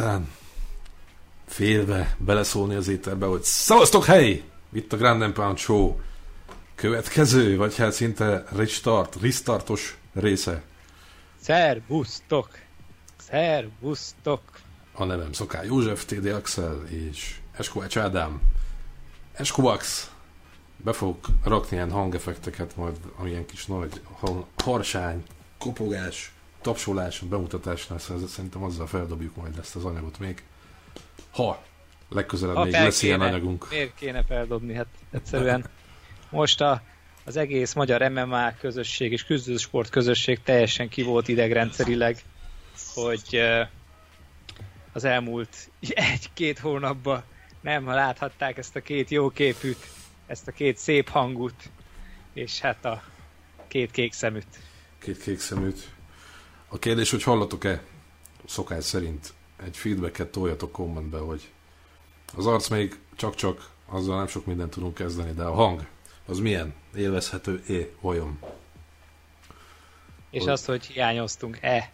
netán félve beleszólni az éterbe, hogy szavaztok hely! Itt a Grand Pound Show következő, vagy hát szinte restart, restartos része. Szervusztok! Szervusztok! A nevem Szoká József, TD Axel és Eskovács Ádám. Eskovax be fogok rakni ilyen hangeffekteket, majd amilyen kis nagy harsány, kopogás, tapsolás, bemutatás lesz, szerintem azzal feldobjuk majd ezt az anyagot még. Ha legközelebb ha még lesz kéne, ilyen anyagunk. Miért kéne feldobni? Hát egyszerűen most a, az egész magyar MMA közösség és küzdősport közösség teljesen ki volt idegrendszerileg, hogy az elmúlt egy-két hónapban nem láthatták ezt a két jó képűt, ezt a két szép hangut, és hát a két kék szeműt. Két kék szeműt. A kérdés, hogy hallatok-e szokás szerint egy feedbacket toljatok kommentbe, hogy az arc még csak-csak, azzal nem sok mindent tudunk kezdeni, de a hang, az milyen? Élvezhető-é, vajon? És hogy... azt, hogy hiányoztunk-e?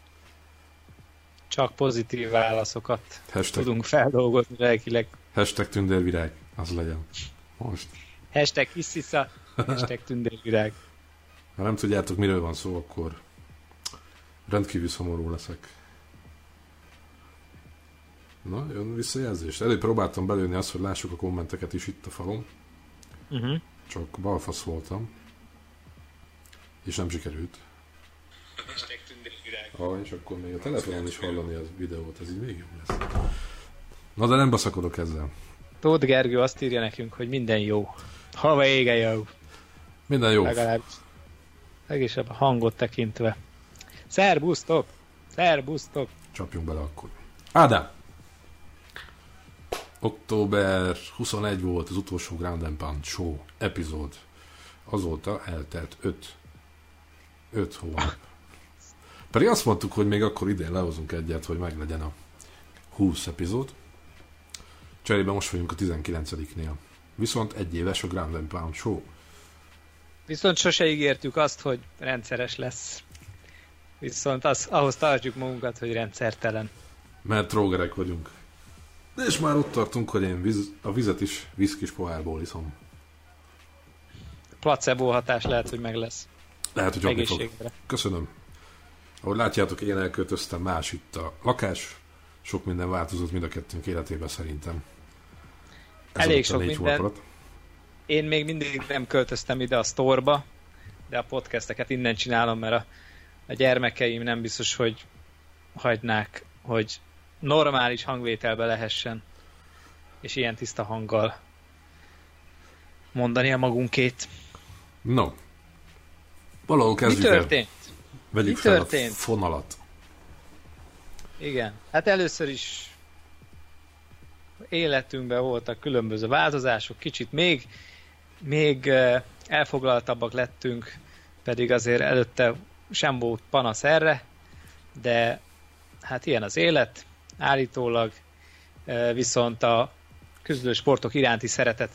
Csak pozitív válaszokat Hashtag... tudunk feldolgozni lelkileg. Hashtag tündérvirág, az legyen. Most. Hashtag hisszisza, hashtag tündérvirág. Ha nem tudjátok, miről van szó, akkor rendkívül szomorú leszek. Na, jön visszajelzés. Előbb próbáltam belőni azt, hogy lássuk a kommenteket is itt a falon. Uh-huh. Csak balfasz voltam. És nem sikerült. Ah, és akkor még a telefonon is hallani a videót, ez így még jobb lesz. Na de nem baszakodok ezzel. Tóth Gergő azt írja nekünk, hogy minden jó. Hava ége jó. Minden jó. Legalább legésebb a hangot tekintve. Szerbusztok! Szerbusztok! Csapjunk bele akkor. Ádám! Október 21 volt az utolsó Ground and Pound Show epizód. Azóta eltelt 5 5 hónap. Pedig azt mondtuk, hogy még akkor idén lehozunk egyet, hogy meglegyen a 20 epizód. Cserébe most vagyunk a 19-nél. Viszont egy éves a Grand Pound Show. Viszont sose ígértük azt, hogy rendszeres lesz. Viszont az, ahhoz tartjuk magunkat, hogy rendszertelen. Mert trógerek vagyunk. De és már ott tartunk, hogy én víz, a vizet is viszkis pohárból iszom. Placebo hatás lehet, hogy meg lesz. Lehet, hogy jobbni fog. Köszönöm. Ahogy látjátok, én elköltöztem más itt a lakás. Sok minden változott mind a kettőnk életében szerintem. Ez Elég sok minden. Alatt. Én még mindig nem költöztem ide a sztorba, de a podcasteket innen csinálom, mert a, a gyermekeim nem biztos, hogy hagynák, hogy normális hangvételbe lehessen, és ilyen tiszta hanggal mondani a magunkét. No. Valahol kezdjük Mi történt? El. Vegyük Mi fel történt? a fonalat. Igen. Hát először is életünkben voltak különböző változások, kicsit még, még elfoglaltabbak lettünk, pedig azért előtte sem volt panasz erre, de hát ilyen az élet, állítólag, viszont a küzdő sportok iránti szeretet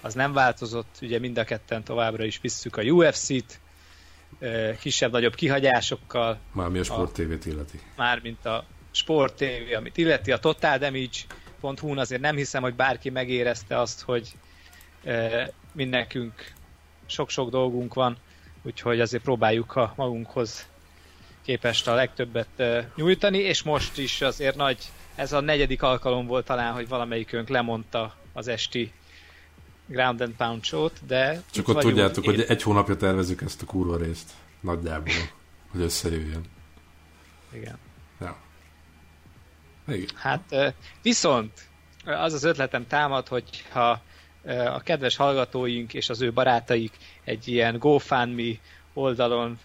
az nem változott, ugye mind a ketten továbbra is visszük a UFC-t, kisebb-nagyobb kihagyásokkal. Mármi a Sport TV-t illeti. Mármint a Sport TV, amit illeti a Total Damage.hu-n azért nem hiszem, hogy bárki megérezte azt, hogy mindenkünk sok-sok dolgunk van, úgyhogy azért próbáljuk a magunkhoz képest a legtöbbet nyújtani, és most is azért nagy, ez a negyedik alkalom volt talán, hogy valamelyikünk lemondta az esti Ground and Pound show de... Csak ott tudjátok, én... hogy egy hónapja tervezük ezt a kurva részt. Nagyjából, hogy összejöjjön. Igen. Ja. Igen. Hát viszont az az ötletem támad, hogy ha a kedves hallgatóink és az ő barátaik egy ilyen GoFundMe oldalon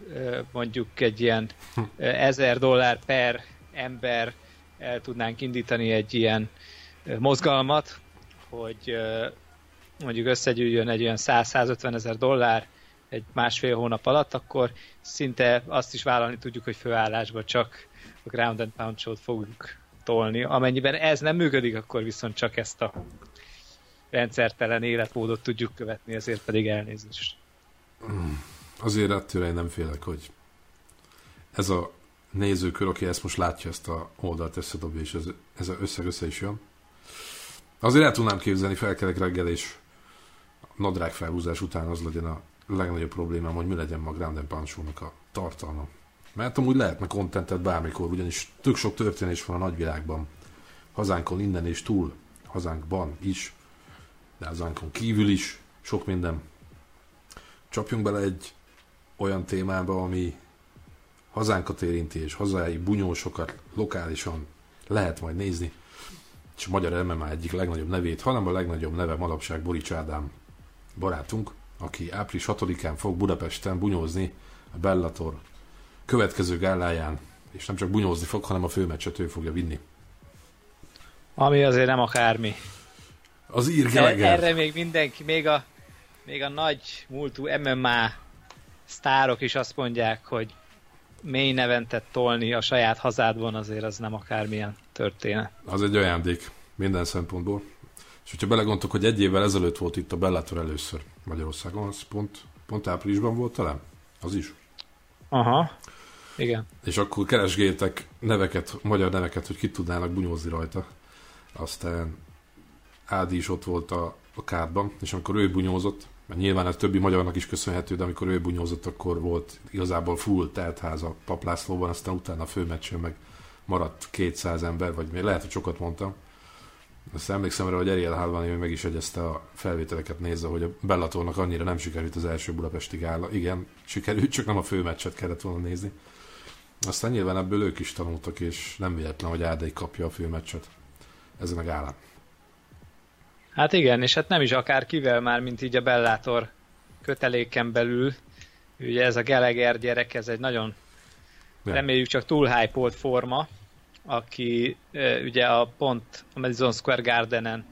mondjuk egy ilyen ezer dollár per ember el tudnánk indítani egy ilyen mozgalmat, hogy mondjuk összegyűjjön egy olyan 100-150 ezer dollár egy másfél hónap alatt, akkor szinte azt is vállalni tudjuk, hogy főállásban csak a Ground and Pound Show-t fogjuk tolni. Amennyiben ez nem működik, akkor viszont csak ezt a rendszertelen életmódot tudjuk követni, ezért pedig elnézést. Azért ettől én nem félek, hogy ez a nézőkör, aki ezt most látja, ezt a oldalt összedobja, és ez, ez össze, össze is jön. Azért el tudnám képzelni, felkelek reggel, és nadrág felhúzás után az legyen a legnagyobb problémám, hogy mi legyen ma Grand Pancho-nak a tartalma. Mert amúgy lehetne kontentet bármikor, ugyanis tök sok történés van a nagyvilágban. Hazánkon innen és túl, hazánkban is, de hazánkon kívül is, sok minden. Csapjunk bele egy olyan témába, ami hazánkat érinti, és hazai bunyósokat lokálisan lehet majd nézni, és a magyar MMA egyik legnagyobb nevét, hanem a legnagyobb neve manapság Borics Ádám barátunk, aki április 6-án fog Budapesten bunyózni a Bellator következő gáláján, és nem csak bunyózni fog, hanem a főmeccset ő fogja vinni. Ami azért nem akármi. Az ír Geleger. Erre még mindenki, még a, még a nagy múltú MMA sztárok is azt mondják, hogy mély neventet tolni a saját hazádban azért az nem akármilyen történet. Az egy ajándék minden szempontból. És hogyha belegondoltok, hogy egy évvel ezelőtt volt itt a Bellator először Magyarországon, az pont, pont áprilisban volt talán? Az is. Aha, igen. És akkor keresgéltek neveket, magyar neveket, hogy ki tudnának bunyózni rajta. Aztán Ádi is ott volt a, a kárban, és amikor ő bunyózott, mert nyilván a többi magyarnak is köszönhető, de amikor ő bunyózott, akkor volt igazából full teltház a paplászlóban, aztán utána a főmeccsön meg maradt 200 ember, vagy még lehet, hogy sokat mondtam. Azt emlékszem rá, hogy Ariel Halvani meg is egyezte a felvételeket nézve, hogy a Bellatornak annyira nem sikerült az első budapesti gála. Igen, sikerült, csak nem a főmeccset kellett volna nézni. Aztán nyilván ebből ők is tanultak, és nem véletlen, hogy Ádai kapja a főmeccset ezen a gálán. Hát igen, és hát nem is akár kivel már, mint így a Bellator köteléken belül. Ugye ez a Geleger gyerek, ez egy nagyon nem. reméljük csak túl hype forma, aki ugye a pont a Madison Square Gardenen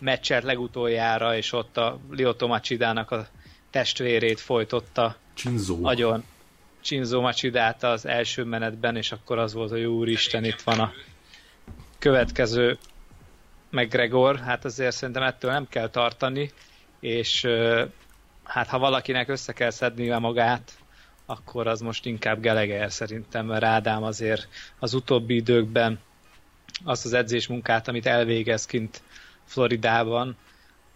meccselt legutoljára, és ott a Lyoto Machidának a testvérét folytotta. Csinzó. Nagyon Csinzó Machidát az első menetben, és akkor az volt, hogy úristen, itt van a következő McGregor, hát azért szerintem ettől nem kell tartani, és hát ha valakinek össze kell szednie magát, akkor az most inkább Geleger szerintem, mert Ádám azért az utóbbi időkben azt az edzésmunkát, amit elvégez kint Floridában,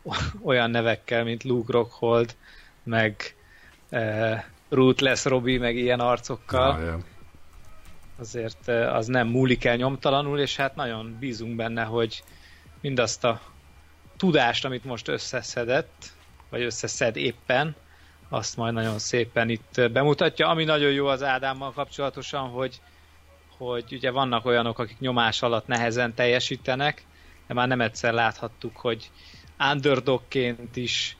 olyan nevekkel, mint Luke Rockhold, meg e, Ruthless Robbie, meg ilyen arcokkal, ja, ja. azért az nem múlik el nyomtalanul, és hát nagyon bízunk benne, hogy mindazt a tudást, amit most összeszedett, vagy összeszed éppen, azt majd nagyon szépen itt bemutatja. Ami nagyon jó az Ádámmal kapcsolatosan, hogy, hogy ugye vannak olyanok, akik nyomás alatt nehezen teljesítenek, de már nem egyszer láthattuk, hogy underdogként is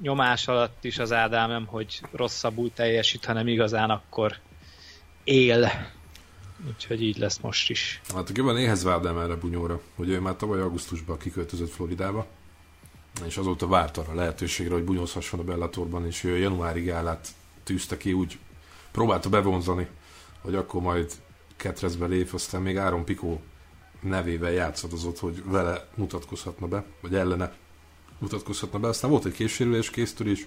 nyomás alatt is az Ádám nem, hogy rosszabbul teljesít, hanem igazán akkor él. Úgyhogy így lesz most is. Hát jobban éhez vádám erre bunyóra, hogy ő már tavaly augusztusban kiköltözött Floridába, és azóta várt arra a lehetőségre, hogy bunyózhasson a Bellatorban, és ő januári gálát tűzte ki, úgy próbálta bevonzani, hogy akkor majd Ketrezbe lép, aztán még Áron Pikó nevével játszadozott, hogy vele mutatkozhatna be, vagy ellene mutatkozhatna be. Aztán volt egy készsérülés, késztörés,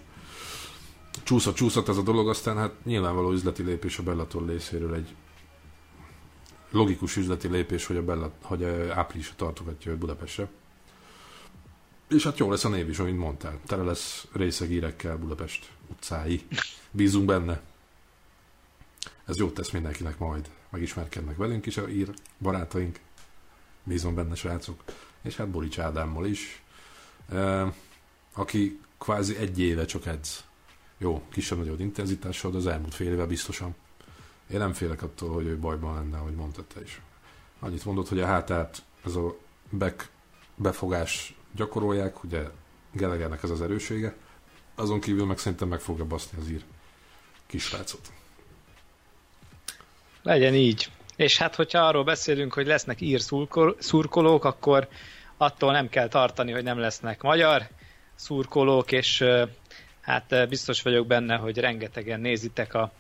csúszott, csúszott ez a dolog, aztán hát nyilvánvaló üzleti lépés a Bellator részéről egy logikus üzleti lépés, hogy a Bella, hogy áprilisra tartogatja őt Budapestre. És hát jó lesz a név is, amit mondtál. Tele lesz részegírekkel Budapest utcái. Bízunk benne. Ez jót tesz mindenkinek majd. Megismerkednek velünk is a ír barátaink. Bízom benne, srácok. És hát Borics Ádámmal is. E, aki kvázi egy éve csak edz. Jó, kisebb-nagyobb intenzitással, de az elmúlt fél éve biztosan. Én nem félek attól, hogy ő bajban lenne, ahogy mondtad te is. Annyit mondott, hogy a hátát, ez a back befogás gyakorolják, ugye Gelegernek ez az erősége, azon kívül meg szerintem meg fogja baszni az ír kisrácot. Legyen így. És hát, hogyha arról beszélünk, hogy lesznek ír szurkolók, akkor attól nem kell tartani, hogy nem lesznek magyar szurkolók, és hát biztos vagyok benne, hogy rengetegen nézitek a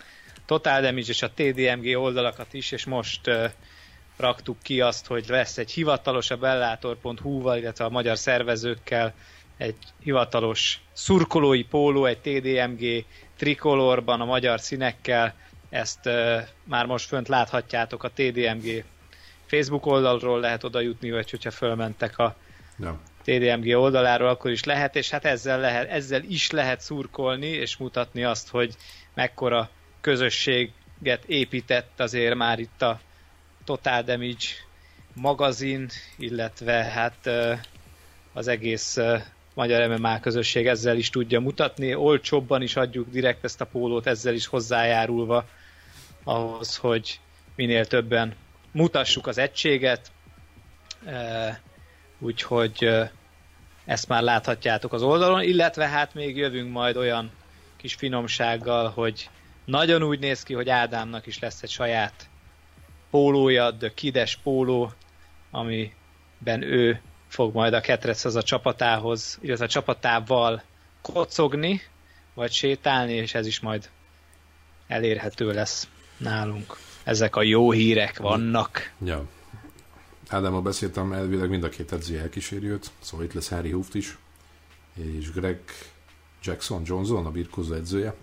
Total Damage és a TDMG oldalakat is, és most raktuk ki azt, hogy lesz egy hivatalos a bellator.hu-val, illetve a magyar szervezőkkel egy hivatalos szurkolói póló, egy TDMG trikolorban a magyar színekkel, ezt már most fönt láthatjátok a TDMG Facebook oldalról lehet oda jutni, vagy hogyha fölmentek a ja. TDMG oldaláról, akkor is lehet, és hát ezzel, lehet, ezzel is lehet szurkolni, és mutatni azt, hogy mekkora közösséget épített azért már itt a Total Damage magazin, illetve hát az egész magyar MMA közösség ezzel is tudja mutatni. Olcsóbban is adjuk direkt ezt a pólót, ezzel is hozzájárulva ahhoz, hogy minél többen mutassuk az egységet, úgyhogy ezt már láthatjátok az oldalon, illetve hát még jövünk majd olyan kis finomsággal, hogy nagyon úgy néz ki, hogy Ádámnak is lesz egy saját pólója, The Kides póló, amiben ő fog majd a Ketrec az a csapatához, illetve a csapatával kocogni, vagy sétálni, és ez is majd elérhető lesz nálunk. Ezek a jó hírek vannak. Ja. Ádámmal beszéltem, elvileg mind a két edző elkíséri őt, szóval itt lesz Harry Hooft is, és Greg Jackson Johnson, a birkózó edzője.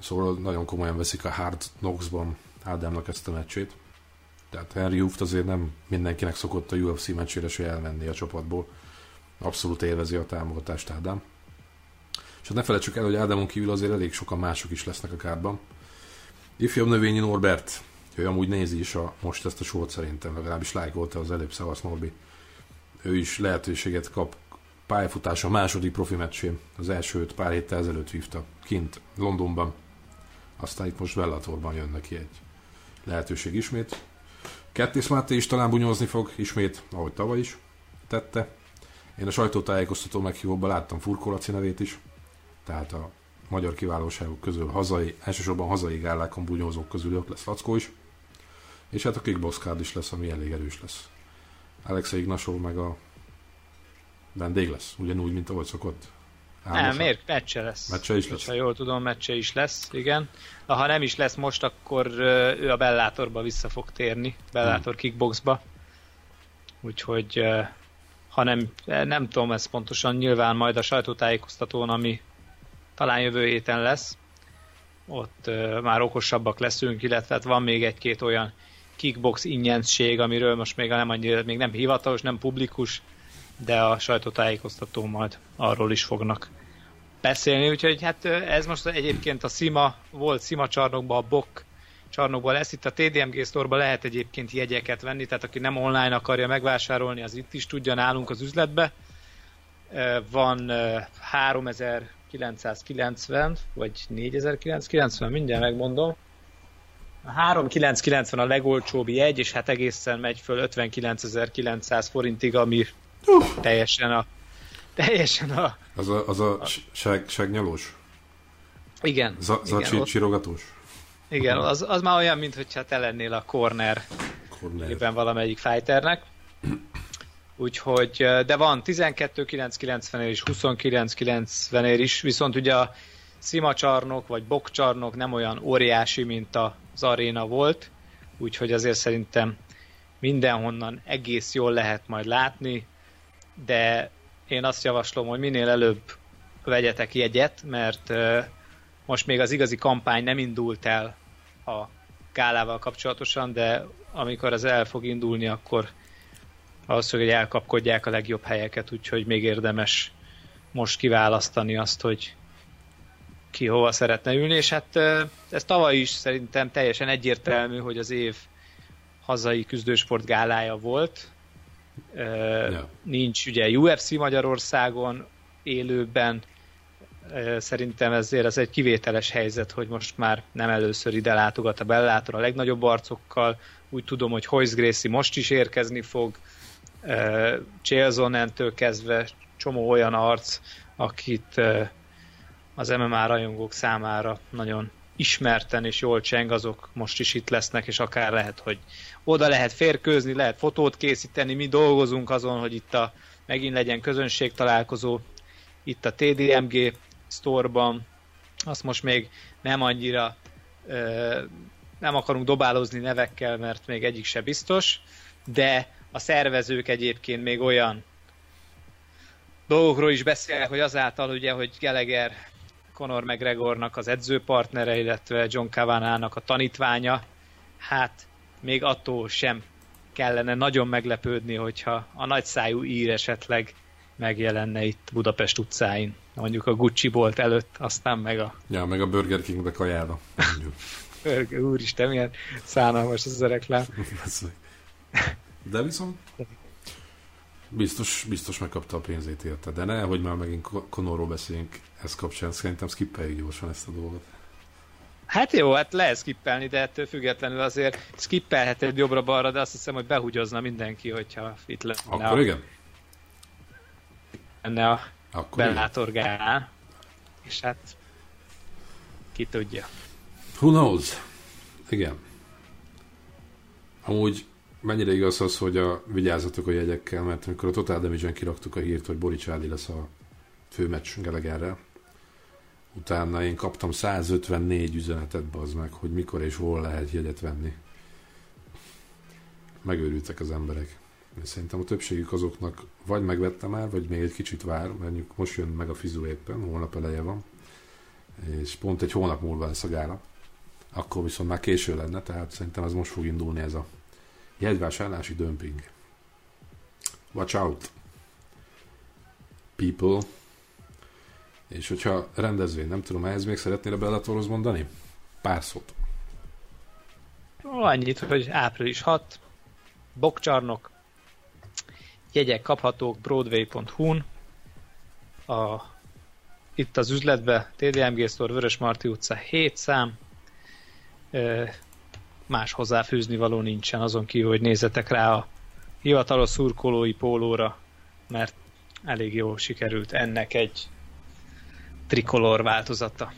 Szóval nagyon komolyan veszik a Hard Knocks-ban Ádámnak ezt a meccsét. Tehát Henry Hooft azért nem mindenkinek szokott a UFC meccsére se elmenni a csapatból. Abszolút élvezi a támogatást Ádám. És hát ne felejtsük el, hogy Ádámon kívül azért elég sokan mások is lesznek a kárban. Ifjabb növényi Norbert, ő amúgy nézi is a, most ezt a sort szerintem, legalábbis lájkolta az előbb Szavasz Norbi. Ő is lehetőséget kap pályafutása második profi meccsén. Az elsőt pár héttel ezelőtt vívta kint, Londonban. Aztán itt most Bellatorban jön neki egy lehetőség ismét. Kettész Máté is talán bunyózni fog ismét, ahogy tavaly is tette. Én a sajtótájékoztató meghívóban láttam Furkolaci nevét is, tehát a magyar kiválóságok közül hazai, elsősorban hazai gálákon bunyózók közül ott lesz Lackó is. És hát a kickbox is lesz, ami elég erős lesz. Alexei Ignasov meg a vendég lesz, ugyanúgy, mint ahogy szokott. Nem, miért? Meccse lesz. Meccse is lesz. Ha jól tudom, meccse is lesz, igen. Ha nem is lesz most, akkor ő a Bellatorba vissza fog térni, Bellator hmm. kickboxba. Úgyhogy ha nem, nem tudom ezt pontosan, nyilván majd a sajtótájékoztatón, ami talán jövő héten lesz, ott már okosabbak leszünk, illetve hát van még egy-két olyan kickbox ingyensség, amiről most még nem annyira, még nem hivatalos, nem publikus, de a sajtótájékoztató majd arról is fognak beszélni, úgyhogy hát ez most egyébként a Sima, volt Sima csarnokban, a Bok csarnokban lesz, itt a TDMG store lehet egyébként jegyeket venni, tehát aki nem online akarja megvásárolni, az itt is tudja nálunk az üzletbe. Van 3990, vagy 4990, mindjárt megmondom. A 3990 a legolcsóbb jegy, és hát egészen megy föl 59900 forintig, ami uh. teljesen a teljesen a... Az a, az a, a... Seg, segnyalós? Igen. Za, za igen, csirogatós? Igen, az, az már olyan, mintha te lennél a corner, corner. valamelyik fighternek. Úgyhogy, de van 12.990 és 29.90 is, viszont ugye a szimacsarnok vagy bokcsarnok nem olyan óriási, mint az aréna volt, úgyhogy azért szerintem mindenhonnan egész jól lehet majd látni, de én azt javaslom, hogy minél előbb vegyetek jegyet, mert most még az igazi kampány nem indult el a gálával kapcsolatosan, de amikor az el fog indulni, akkor valószínűleg hogy elkapkodják a legjobb helyeket, úgyhogy még érdemes most kiválasztani azt, hogy ki hova szeretne ülni, és hát ez tavaly is szerintem teljesen egyértelmű, hogy az év hazai küzdősport gálája volt, ja. Nincs ugye UFC Magyarországon élőben, szerintem ezért ez egy kivételes helyzet, hogy most már nem először ide látogat a Bellator a legnagyobb arcokkal. Úgy tudom, hogy Hoyce Gracie most is érkezni fog, Chaelsonentől kezdve csomó olyan arc, akit az MMA rajongók számára nagyon ismerten és jól cseng, azok most is itt lesznek, és akár lehet, hogy oda lehet férkőzni, lehet fotót készíteni, mi dolgozunk azon, hogy itt a, megint legyen közönség találkozó, itt a TDMG sztorban, azt most még nem annyira ö, nem akarunk dobálozni nevekkel, mert még egyik se biztos, de a szervezők egyébként még olyan dolgokról is beszélnek, hogy azáltal ugye, hogy Geleger Conor McGregornak az edzőpartnere, illetve John Cavanának a tanítványa, hát még attól sem kellene nagyon meglepődni, hogyha a nagyszájú ír esetleg megjelenne itt Budapest utcáin. Mondjuk a Gucci bolt előtt, aztán meg a... Ja, meg a Burger Kingbe. Burger, úristen, milyen szánalmas ez a reklám. De viszont biztos, biztos megkapta a pénzét érte. De ne, hogy már megint Konorról beszéljünk ezt kapcsán, szerintem skippeljük gyorsan ezt a dolgot. Hát jó, hát lehet skippelni, de ettől függetlenül azért skippelheted jobbra-balra, de azt hiszem, hogy behugyozna mindenki, hogyha itt lenne Akkor a, igen? Lenne a Akkor gál, és hát ki tudja. Who knows? Igen. Amúgy mennyire igaz az, hogy a, vigyázzatok a jegyekkel, mert amikor a Total Damage-en kiraktuk a hírt, hogy Boricsádi lesz a főmeccs Gelegerrel, utána én kaptam 154 üzenetet, bazd meg, hogy mikor és hol lehet jegyet venni. Megőrültek az emberek. Én szerintem a többségük azoknak vagy megvette már, vagy még egy kicsit vár, mert most jön meg a fizu éppen, holnap eleje van, és pont egy hónap múlva lesz a gála. Akkor viszont már késő lenne, tehát szerintem az most fog indulni ez a jegyvásárlási dömping. Watch out! People. És hogyha rendezvény, nem tudom, ehhez még szeretnél a Bellatorhoz mondani? Pár szót. Annyit, hogy április 6, Bokcsarnok, jegyek kaphatók broadway.hu-n, a, itt az üzletbe, TDMG Store, Vörös Marti utca 7 szám, más hozzáfűzni való nincsen, azon kívül, hogy nézzetek rá a hivatalos szurkolói pólóra, mert elég jól sikerült ennek egy trikolor változata.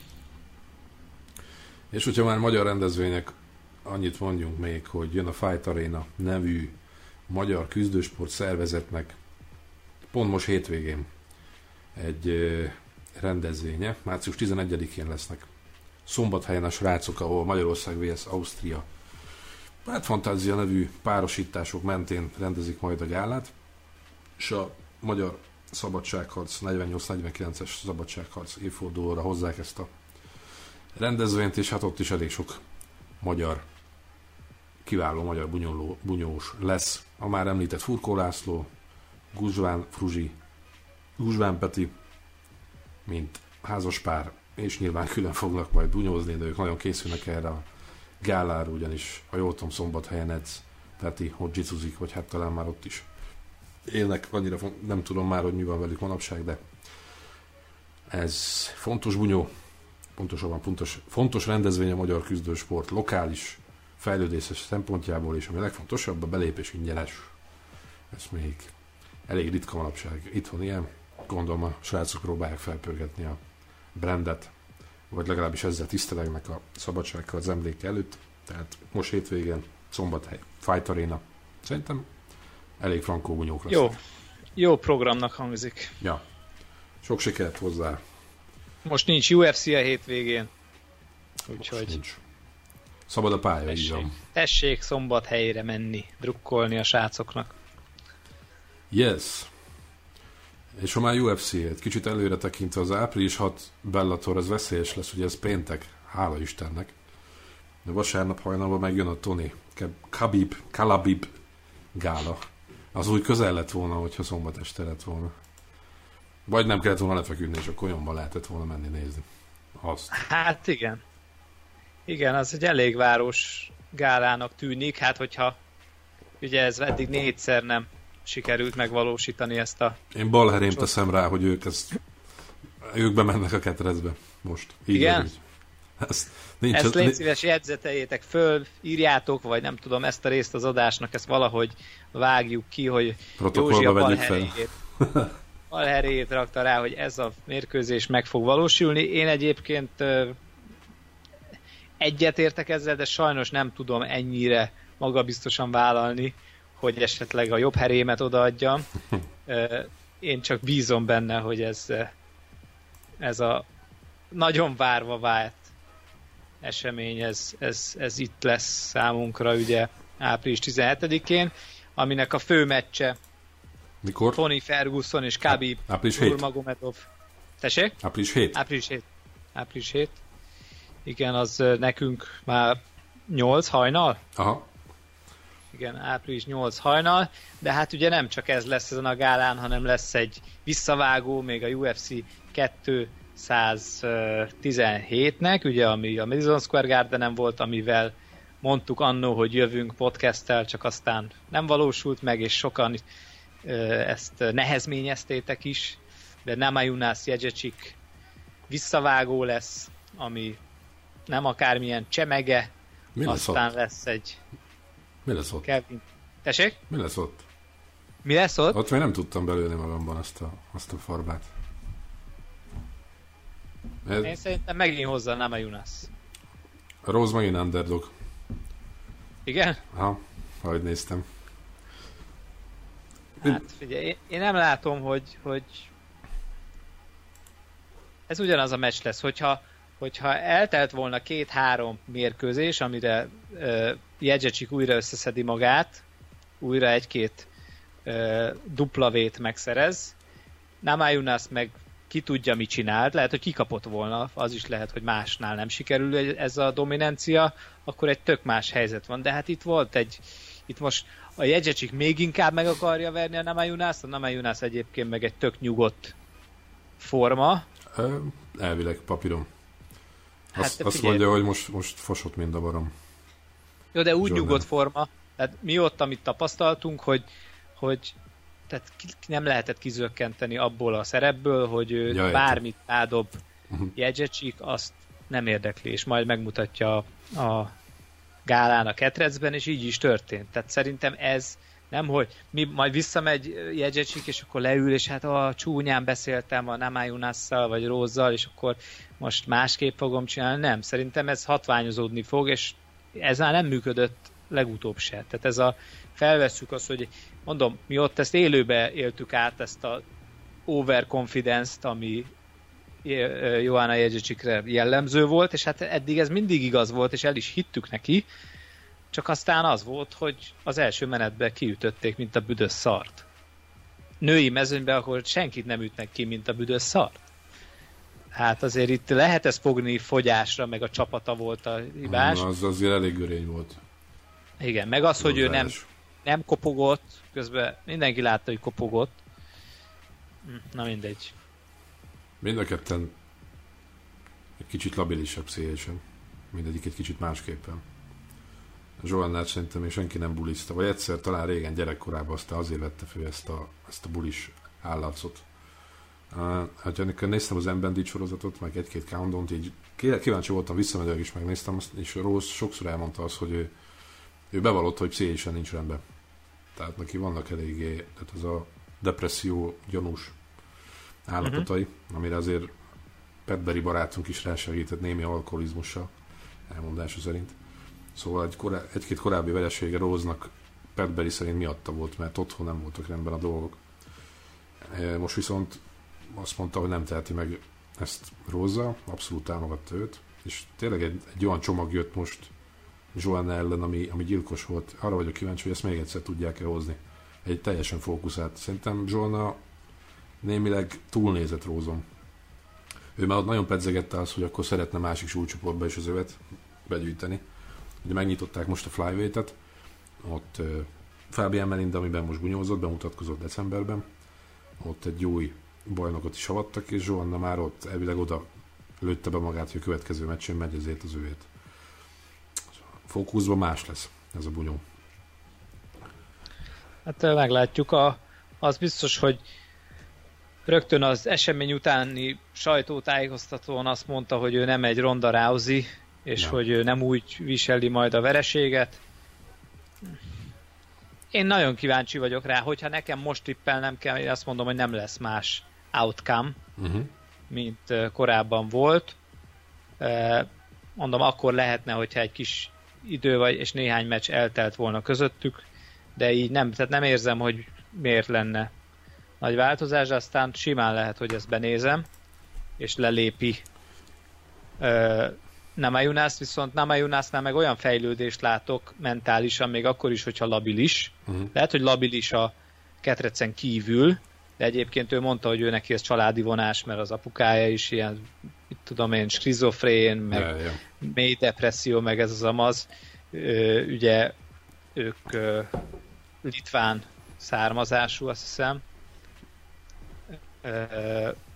És hogyha már magyar rendezvények, annyit mondjunk még, hogy jön a Fight Arena nevű magyar küzdősport szervezetnek pont most hétvégén egy rendezvénye, március 11-én lesznek. Szombathelyen a srácok, ahol Magyarország vs. Ausztria hát Fantázia nevű párosítások mentén rendezik majd a gálát, és a magyar szabadságharc, 48-49-es szabadságharc évfordulóra hozzák ezt a rendezvényt, és hát ott is elég sok magyar, kiváló magyar bunyoló, bunyós lesz. A már említett Furkó László, Guzsván Fruzsi, Guzsván Peti, mint házaspár, és nyilván külön fognak majd bunyózni, de ők nagyon készülnek erre a gálára, ugyanis a jól tudom szombathelyen edz Peti, hogy jicuzik, vagy hát talán már ott is élnek, annyira nem tudom már, hogy mi van velük manapság, de ez fontos bunyó, pontosabban fontos, fontos rendezvény a magyar küzdősport lokális fejlődéses szempontjából, és ami a legfontosabb, a belépés ingyenes. Ez még elég ritka manapság. Itthon ilyen, gondolom a srácok próbálják felpörgetni a brandet, vagy legalábbis ezzel tisztelegnek a szabadsággal az emléke előtt. Tehát most hétvégén, szombathely, Fight Arena. Szerintem elég frankó bunyók Jó. Jó programnak hangzik. Ja. Sok sikert hozzá. Most nincs UFC a hétvégén. Úgyhogy... Most nincs. Szabad a pálya, tessék, így van. Tessék szombat helyre menni, drukkolni a srácoknak. Yes. És ha már UFC, egy kicsit előre tekintve az április 6 Bellator, az veszélyes lesz, ugye ez péntek, hála Istennek. De vasárnap hajnalban megjön a Tony Khabib, Kalabib gála. Az úgy közel lett volna, hogyha szombat este lett volna. Vagy nem kellett volna lefeküdni, és akkor nyomban lehetett volna menni nézni. Azt. Hát igen. Igen, az egy elég város gálának tűnik, hát hogyha ugye ez eddig négyszer nem sikerült megvalósítani ezt a... Én balherém teszem rá, hogy ők ezt ők bemennek a ketrecbe most. Így Igen? Így. Ezt, nincs ezt légy szíves jegyzeteljétek föl, írjátok, vagy nem tudom, ezt a részt az adásnak, ezt valahogy vágjuk ki, hogy Józsi a balheréjét, balheréjét rakta rá, hogy ez a mérkőzés meg fog valósulni. Én egyébként egyetértek ezzel, de sajnos nem tudom ennyire magabiztosan vállalni, hogy esetleg a jobb herémet odaadjam. Én csak bízom benne, hogy ez, ez a nagyon várva vált esemény, ez, ez, ez itt lesz számunkra ugye április 17-én, aminek a fő meccse Mikor? Tony Ferguson és Khabib április 7. Nurmagomedov. Tessék? Április 7. Április 7. április 7. Igen, az nekünk már 8 hajnal? Aha. Igen, április 8 hajnal, de hát ugye nem csak ez lesz ezen a gálán, hanem lesz egy visszavágó, még a UFC 217-nek, ugye, ami a Madison Square Garden volt, amivel mondtuk annó, hogy jövünk podcasttel, csak aztán nem valósult meg, és sokan ezt nehezményeztétek is, de Namajunas Jegyecik visszavágó lesz, ami nem akármilyen csemege, Mi lesz aztán ott? lesz egy Mi lesz ott? Kevin. Tessék? Mi lesz ott? Mi lesz ott? Ott még nem tudtam belőni magamban azt a, azt a farbát. Ez... Én szerintem megint hozzá nem a Junas. A Rose megint underdog. Igen? Ha, ahogy néztem. Hát figyelj, én nem látom, hogy, hogy ez ugyanaz a meccs lesz, hogyha, hogyha eltelt volna két-három mérkőzés, amire uh, Jedzsecsik újra összeszedi magát, újra egy-két uh, dupla vét megszerez, Namayunas meg ki tudja, mit csinált, lehet, hogy kikapott volna, az is lehet, hogy másnál nem sikerül ez a dominancia, akkor egy tök más helyzet van, de hát itt volt egy, itt most a Jedzsecsik még inkább meg akarja verni a Namayunas, a Namayunas egyébként meg egy tök nyugodt forma. Elvileg papírom. Azt, hát, azt mondja, hogy most, most fosott mind a barom. Jó, de úgy Jordan. nyugodt forma, tehát mi ott, amit tapasztaltunk, hogy, hogy tehát nem lehetett kizökkenteni abból a szerepből, hogy ő ja, bármit ádob uh-huh. Jedzsecsik, azt nem érdekli, és majd megmutatja a gálán a ketrecben, és így is történt. Tehát szerintem ez nem, hogy mi majd visszamegy Jedzsecsik, és akkor leül, és hát a csúnyán beszéltem a Namájunasszal, vagy Rózzal, és akkor most másképp fogom csinálni. Nem, szerintem ez hatványozódni fog, és ez már nem működött legutóbb se. Tehát ez a felvesszük azt, hogy mondom, mi ott ezt élőbe éltük át, ezt a overconfidence-t, ami Johanna Jedzsicsikre jellemző volt, és hát eddig ez mindig igaz volt, és el is hittük neki, csak aztán az volt, hogy az első menetben kiütötték, mint a büdös szart. Női mezőnyben akkor senkit nem ütnek ki, mint a büdös szart. Hát azért itt lehet ezt fogni fogyásra, meg a csapata volt a hibás. Na, az azért elég görény volt. Igen, meg az, hogy ő nem, nem kopogott, közben mindenki látta, hogy kopogott. Hm, na mindegy. Mind a ketten egy kicsit labilisabb szélesen. Mindegyik egy kicsit másképpen. Zsolnát szerintem még senki nem buliszta, vagy egyszer talán régen gyerekkorában aztán azért vette fő ezt a, ezt a bulis állarcot. Uh, hát amikor néztem az Embendi sorozatot, meg egy-két countdown így kíváncsi voltam, visszamenőleg is megnéztem, és Rose sokszor elmondta azt, hogy ő, ő bevallotta, hogy pszichésen nincs rendben. Tehát neki vannak eléggé, tehát ez a depresszió gyanús állapotai, uh-huh. amire azért Petberi barátunk is rásegített némi alkoholizmussal, elmondása szerint. Szóval egy korá- egy-két korábbi veresége Róznak Petberi szerint miatta volt, mert otthon nem voltak rendben a dolgok. E, most viszont azt mondta, hogy nem teheti meg ezt Róza, abszolút támogatta őt, és tényleg egy, egy olyan csomag jött most Joanna ellen, ami, ami gyilkos volt. Arra vagyok kíváncsi, hogy ezt még egyszer tudják-e hozni. Egy teljesen fókuszált. Szerintem Joanna némileg túlnézett Rózon. Ő már nagyon pedzegette azt, hogy akkor szeretne másik súlycsoportba is az övet begyűjteni. Ugye megnyitották most a flyweight-et, ott uh, Fabian Melinda, amiben most bunyózott, bemutatkozott decemberben, ott egy új bajnokot is avattak, és Zsoanna már ott elvileg oda lőtte be magát, hogy a következő meccsén megy ezért az őét. Fókuszban más lesz ez a bunyó. Hát meglátjuk. A, az biztos, hogy rögtön az esemény utáni sajtótájékoztatón azt mondta, hogy ő nem egy Ronda Rousey, és ja. hogy ő nem úgy viseli majd a vereséget. Én nagyon kíváncsi vagyok rá, hogyha nekem most tippelnem kell, én azt mondom, hogy nem lesz más outcome, uh-huh. mint korábban volt. Mondom, akkor lehetne, hogyha egy kis idő vagy, és néhány meccs eltelt volna közöttük, de így nem, tehát nem érzem, hogy miért lenne nagy változás, aztán simán lehet, hogy ezt benézem, és lelépi Namajunász, viszont Namajunásznál meg olyan fejlődést látok mentálisan, még akkor is, hogyha labilis. Uh-huh. Lehet, hogy labilis a ketrecen kívül, de egyébként ő mondta, hogy ő neki ez családi vonás, mert az apukája is ilyen, mit tudom én, skizofrén, meg ja, ja. mély depresszió, meg ez az amaz. Ugye ők litván származású, azt hiszem.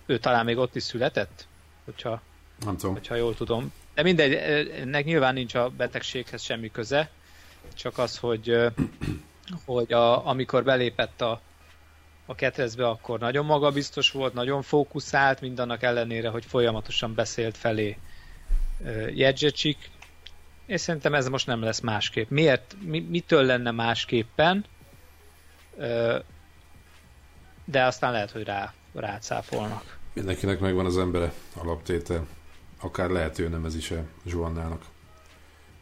Ő talán még ott is született, hogyha, Nem tudom. hogyha jól tudom. De mindegy, ennek nyilván nincs a betegséghez semmi köze, csak az, hogy, hogy a, amikor belépett a, a ketrezbe, akkor nagyon magabiztos volt, nagyon fókuszált, mindannak ellenére, hogy folyamatosan beszélt felé Jedzsecsik, és szerintem ez most nem lesz másképp. Miért? Mi, mitől lenne másképpen? De aztán lehet, hogy rá, rácáfolnak. Mindenkinek megvan az embere alaptétel. Akár lehet, hogy nem ez is a Zsuannának.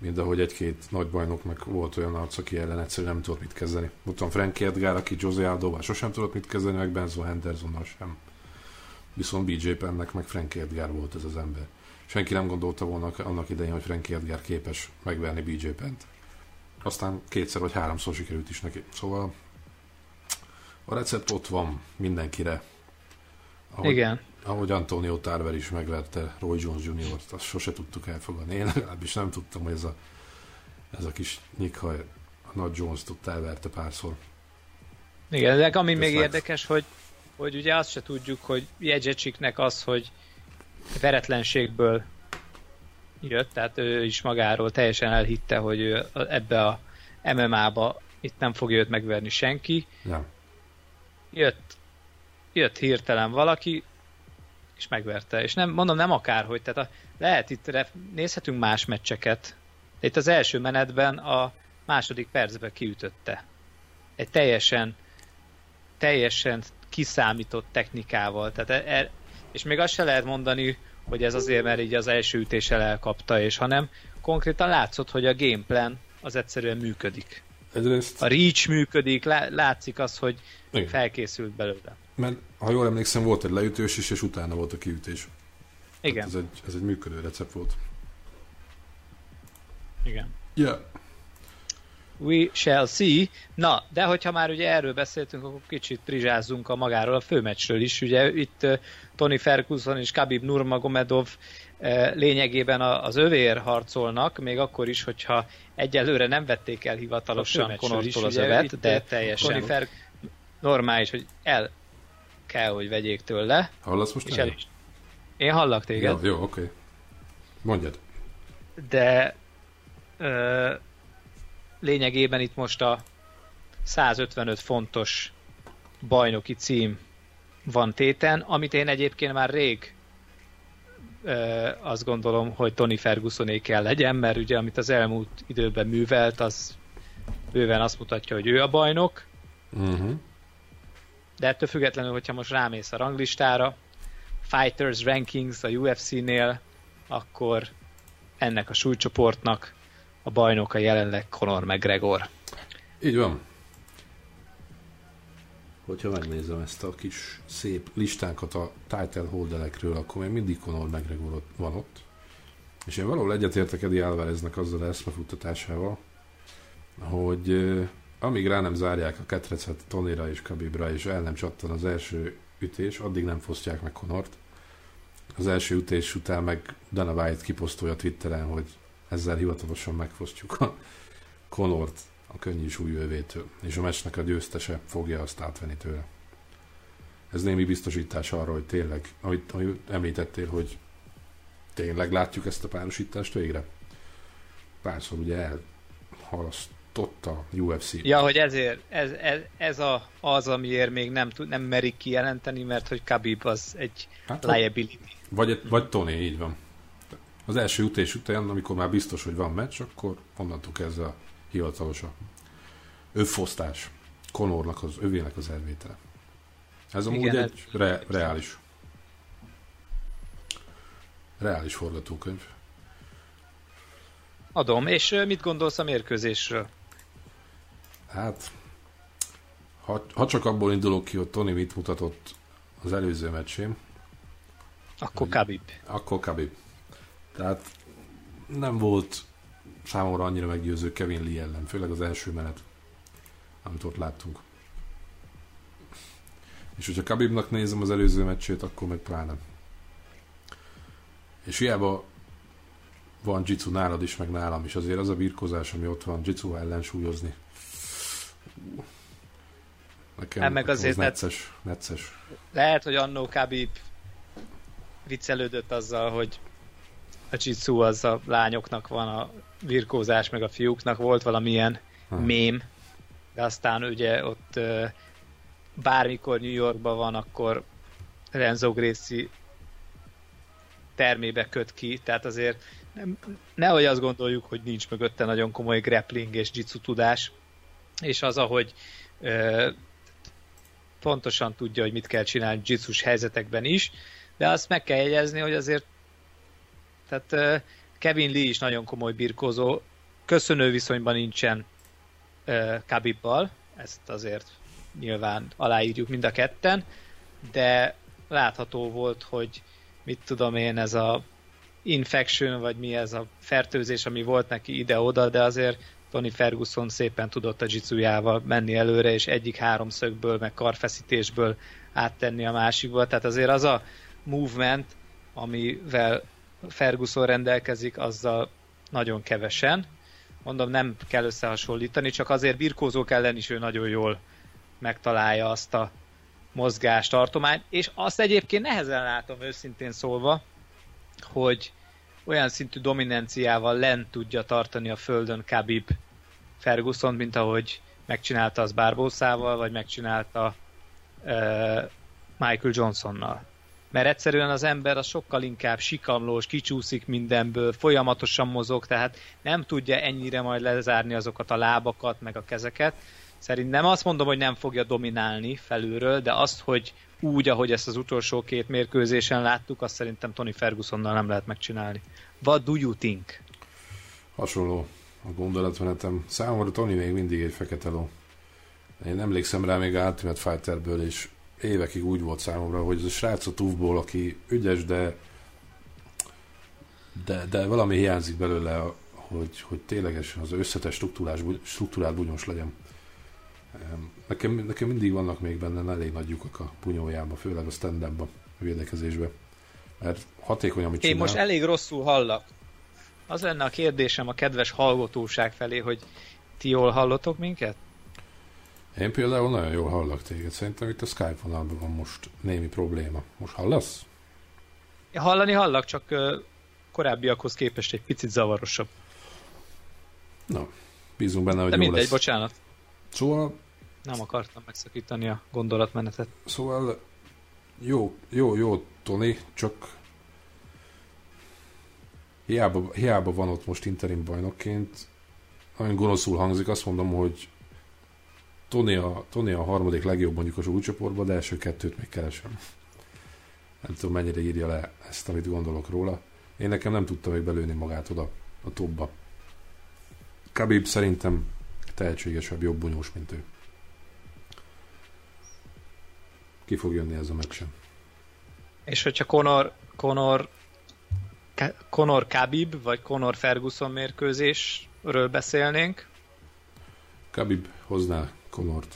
Mind ahogy egy-két nagy bajnoknak volt olyan arc, aki ellen egyszerűen nem tudott mit kezdeni. Mutam Frank Edgar, aki José Aldóval sosem tudott mit kezdeni, meg Benzo Hendersonnal sem. Viszont BJ Pennek meg Frank Edgar volt ez az ember. Senki nem gondolta volna annak idején, hogy Frank Edgar képes megverni BJ Pent. Aztán kétszer vagy háromszor sikerült is neki. Szóval a recept ott van mindenkire. Ahogy, Igen. Ahogy Antonio Tarver is megverte Roy Jones Jr.-t, azt sose tudtuk elfogadni. Én legalábbis nem tudtam, hogy ez a, ez a kis nyikhaj a nagy Jones tudta elverte párszor. Igen, de ami még érdekes, hogy, hogy ugye azt se tudjuk, hogy Jedzecsiknek az, hogy veretlenségből jött, tehát ő is magáról teljesen elhitte, hogy ő ebbe a MMA-ba itt nem fogja őt megverni senki. Ja. Jött, jött hirtelen valaki, és megverte. És nem, mondom, nem akárhogy. Tehát a, lehet itt, nézhetünk más meccseket. Itt az első menetben a második percben kiütötte. Egy teljesen teljesen kiszámított technikával. Tehát e, e, és még azt se lehet mondani, hogy ez azért, mert így az első ütéssel elkapta, és hanem konkrétan látszott, hogy a gameplan az egyszerűen működik. Egyrészt... A reach működik, látszik az, hogy Igen. felkészült belőle. Mert ha jól emlékszem, volt egy leütős is, és utána volt a kiütés. Igen. ez egy, ez egy működő recept volt. Igen. Yeah. We shall see. Na, de hogyha már ugye erről beszéltünk, akkor kicsit rizsázzunk a magáról a főmeccsről is. Ugye itt Tony Ferguson és Khabib Nurmagomedov lényegében az övér harcolnak, még akkor is, hogyha egyelőre nem vették el hivatalosan Conortól az övet, de teljesen Tony Fer- normális, hogy el kell, hogy vegyék tőle. Hallasz most és el is. Én hallak téged. Jó, jó oké. Okay. Mondjad. De uh, lényegében itt most a 155 fontos bajnoki cím van téten, amit én egyébként már rég ö, azt gondolom, hogy Tony Fergusoné kell legyen, mert ugye amit az elmúlt időben művelt, az bőven azt mutatja, hogy ő a bajnok. Uh-huh. De ettől függetlenül, hogyha most rámész a ranglistára, Fighters Rankings a UFC-nél, akkor ennek a súlycsoportnak a bajnoka jelenleg Conor McGregor. Így van. Hogyha megnézem ezt a kis szép listánkat a title holderekről, akkor még mindig Conor McGregor van ott. És én valahol egyetértek Eddie Alvareznek azzal a eszmefuttatásával, hogy amíg rá nem zárják a ketrecet Tonira és Kabibra, és el nem csattan az első ütés, addig nem fosztják meg Conort. Az első ütés után meg Dana White kiposztolja Twitteren, hogy ezzel hivatalosan megfosztjuk a Conort a könnyű súlyővétől, és a meccsnek a győztese fogja azt átvenni tőle. Ez némi biztosítás arra, hogy tényleg, ahogy, ahogy említettél, hogy tényleg látjuk ezt a párosítást végre. Párszor ugye elhalasztott a UFC. Ja, hogy ezért, ez, ez, ez a, az, amiért még nem, tud, nem merik kijelenteni, mert hogy Khabib az egy hát, liability. Vagy, vagy Tony, így van. Az első ütés után, amikor már biztos, hogy van meccs, akkor onnantól kezdve a hivatalos a övfosztás. Konornak az övének az elvétele. Ez amúgy Igen, egy re, reális reális forgatókönyv. Adom. És mit gondolsz a mérkőzésről? Hát, ha, ha csak abból indulok ki, hogy Tony mit mutatott az előző meccsém. Akkor Khabib. Akkor Khabib. Tehát nem volt számomra annyira meggyőző Kevin Lee ellen, főleg az első menet, amit ott láttunk. És hogyha Kabibnak nézem az előző meccsét, akkor meg pláne. És hiába van jitsu nálad is, meg nálam is. Azért az a birkozás, ami ott van, jitsu ellensúlyozni. Nekem, hát meg azért, az necces, necces. Lehet, hogy annó Khabib viccelődött azzal, hogy a jitsu az a lányoknak van, a virkózás meg a fiúknak volt valamilyen hmm. mém, de aztán ugye ott bármikor New Yorkban van, akkor Renzo Gracie termébe köt ki, tehát azért nem, nehogy azt gondoljuk, hogy nincs mögötte nagyon komoly grappling és jitsu tudás, és az, ahogy ö, pontosan tudja, hogy mit kell csinálni jitsus helyzetekben is, de azt meg kell jegyezni, hogy azért tehát ö, Kevin Lee is nagyon komoly birkózó, köszönő viszonyban nincsen uh, Kabibbal, ezt azért nyilván aláírjuk mind a ketten, de látható volt, hogy mit tudom én, ez a infection, vagy mi ez a fertőzés, ami volt neki ide-oda, de azért Tony Ferguson szépen tudott a jitsujával menni előre, és egyik háromszögből, meg karfeszítésből áttenni a másikba. Tehát azért az a movement, amivel Ferguson rendelkezik, azzal nagyon kevesen. Mondom, nem kell összehasonlítani, csak azért birkózók ellen is ő nagyon jól megtalálja azt a mozgást, tartományt, és azt egyébként nehezen látom őszintén szólva, hogy olyan szintű dominanciával lent tudja tartani a földön Khabib Ferguson, mint ahogy megcsinálta az Barbószával, vagy megcsinálta uh, Michael Johnsonnal. Mert egyszerűen az ember az sokkal inkább sikamlós, kicsúszik mindenből, folyamatosan mozog, tehát nem tudja ennyire majd lezárni azokat a lábakat, meg a kezeket. Szerintem azt mondom, hogy nem fogja dominálni felülről, de azt, hogy úgy, ahogy ezt az utolsó két mérkőzésen láttuk, azt szerintem Tony Fergusonnal nem lehet megcsinálni. What do you think? Hasonló a gondolatmenetem. Számomra Tony még mindig egy fekete ló. Én emlékszem rá még a Ultimate Fighterből, és évekig úgy volt számomra, hogy ez a srác a tufból, aki ügyes, de, de, de valami hiányzik belőle, hogy, hogy ténylegesen az összetes struktúrás, struktúrált bunyos legyen. Nekem, nekem mindig vannak még benne elég nagy lyukak a bunyójában, főleg a stand a védekezésbe. Mert hatékony, amit Én most elég rosszul hallak. Az lenne a kérdésem a kedves hallgatóság felé, hogy ti jól hallotok minket? Én például nagyon jól hallak téged. Szerintem itt a Skype vonalban van most némi probléma. Most hallasz? Hallani hallak, csak korábbiakhoz képest egy picit zavarosabb. Na, bízunk benne, hogy De jó mindegy, lesz. bocsánat. Szóval... Nem akartam megszakítani a gondolatmenetet. Szóval jó, jó, jó, Tony, csak hiába, hiába van ott most interim bajnokként, nagyon gonoszul hangzik, azt mondom, hogy Tony a, Tony a harmadik legjobb mondjuk a súlycsoportban, de első kettőt még keresem. Nem tudom, mennyire írja le ezt, amit gondolok róla. Én nekem nem tudta még belőni magát oda, a topba. Khabib szerintem tehetségesebb, jobb bunyós, mint ő. Ki fog jönni ez a meccsen? És hogyha Conor, Conor, Conor Khabib, vagy Conor Ferguson mérkőzésről beszélnénk? Khabib hozná Conort.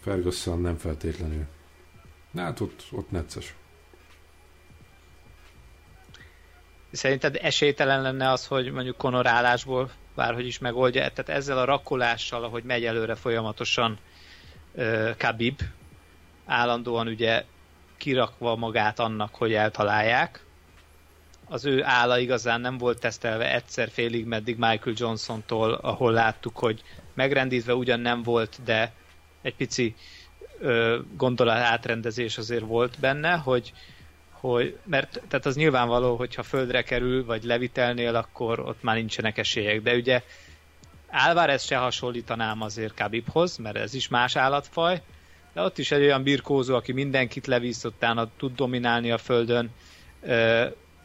Ferguson nem feltétlenül. Na hát ott, ott necces. Szerinted esélytelen lenne az, hogy mondjuk Conor állásból bárhogy is megoldja, tehát ezzel a rakolással, ahogy megy előre folyamatosan uh, Khabib, állandóan ugye kirakva magát annak, hogy eltalálják. Az ő álla igazán nem volt tesztelve egyszer félig meddig Michael Johnson-tól, ahol láttuk, hogy megrendítve ugyan nem volt, de egy pici ö, gondolat átrendezés azért volt benne, hogy, hogy mert tehát az nyilvánvaló, hogyha földre kerül, vagy levitelnél, akkor ott már nincsenek esélyek, de ugye Álvarez se hasonlítanám azért Khabibhoz, mert ez is más állatfaj, de ott is egy olyan birkózó, aki mindenkit levisz, utána tud dominálni a földön,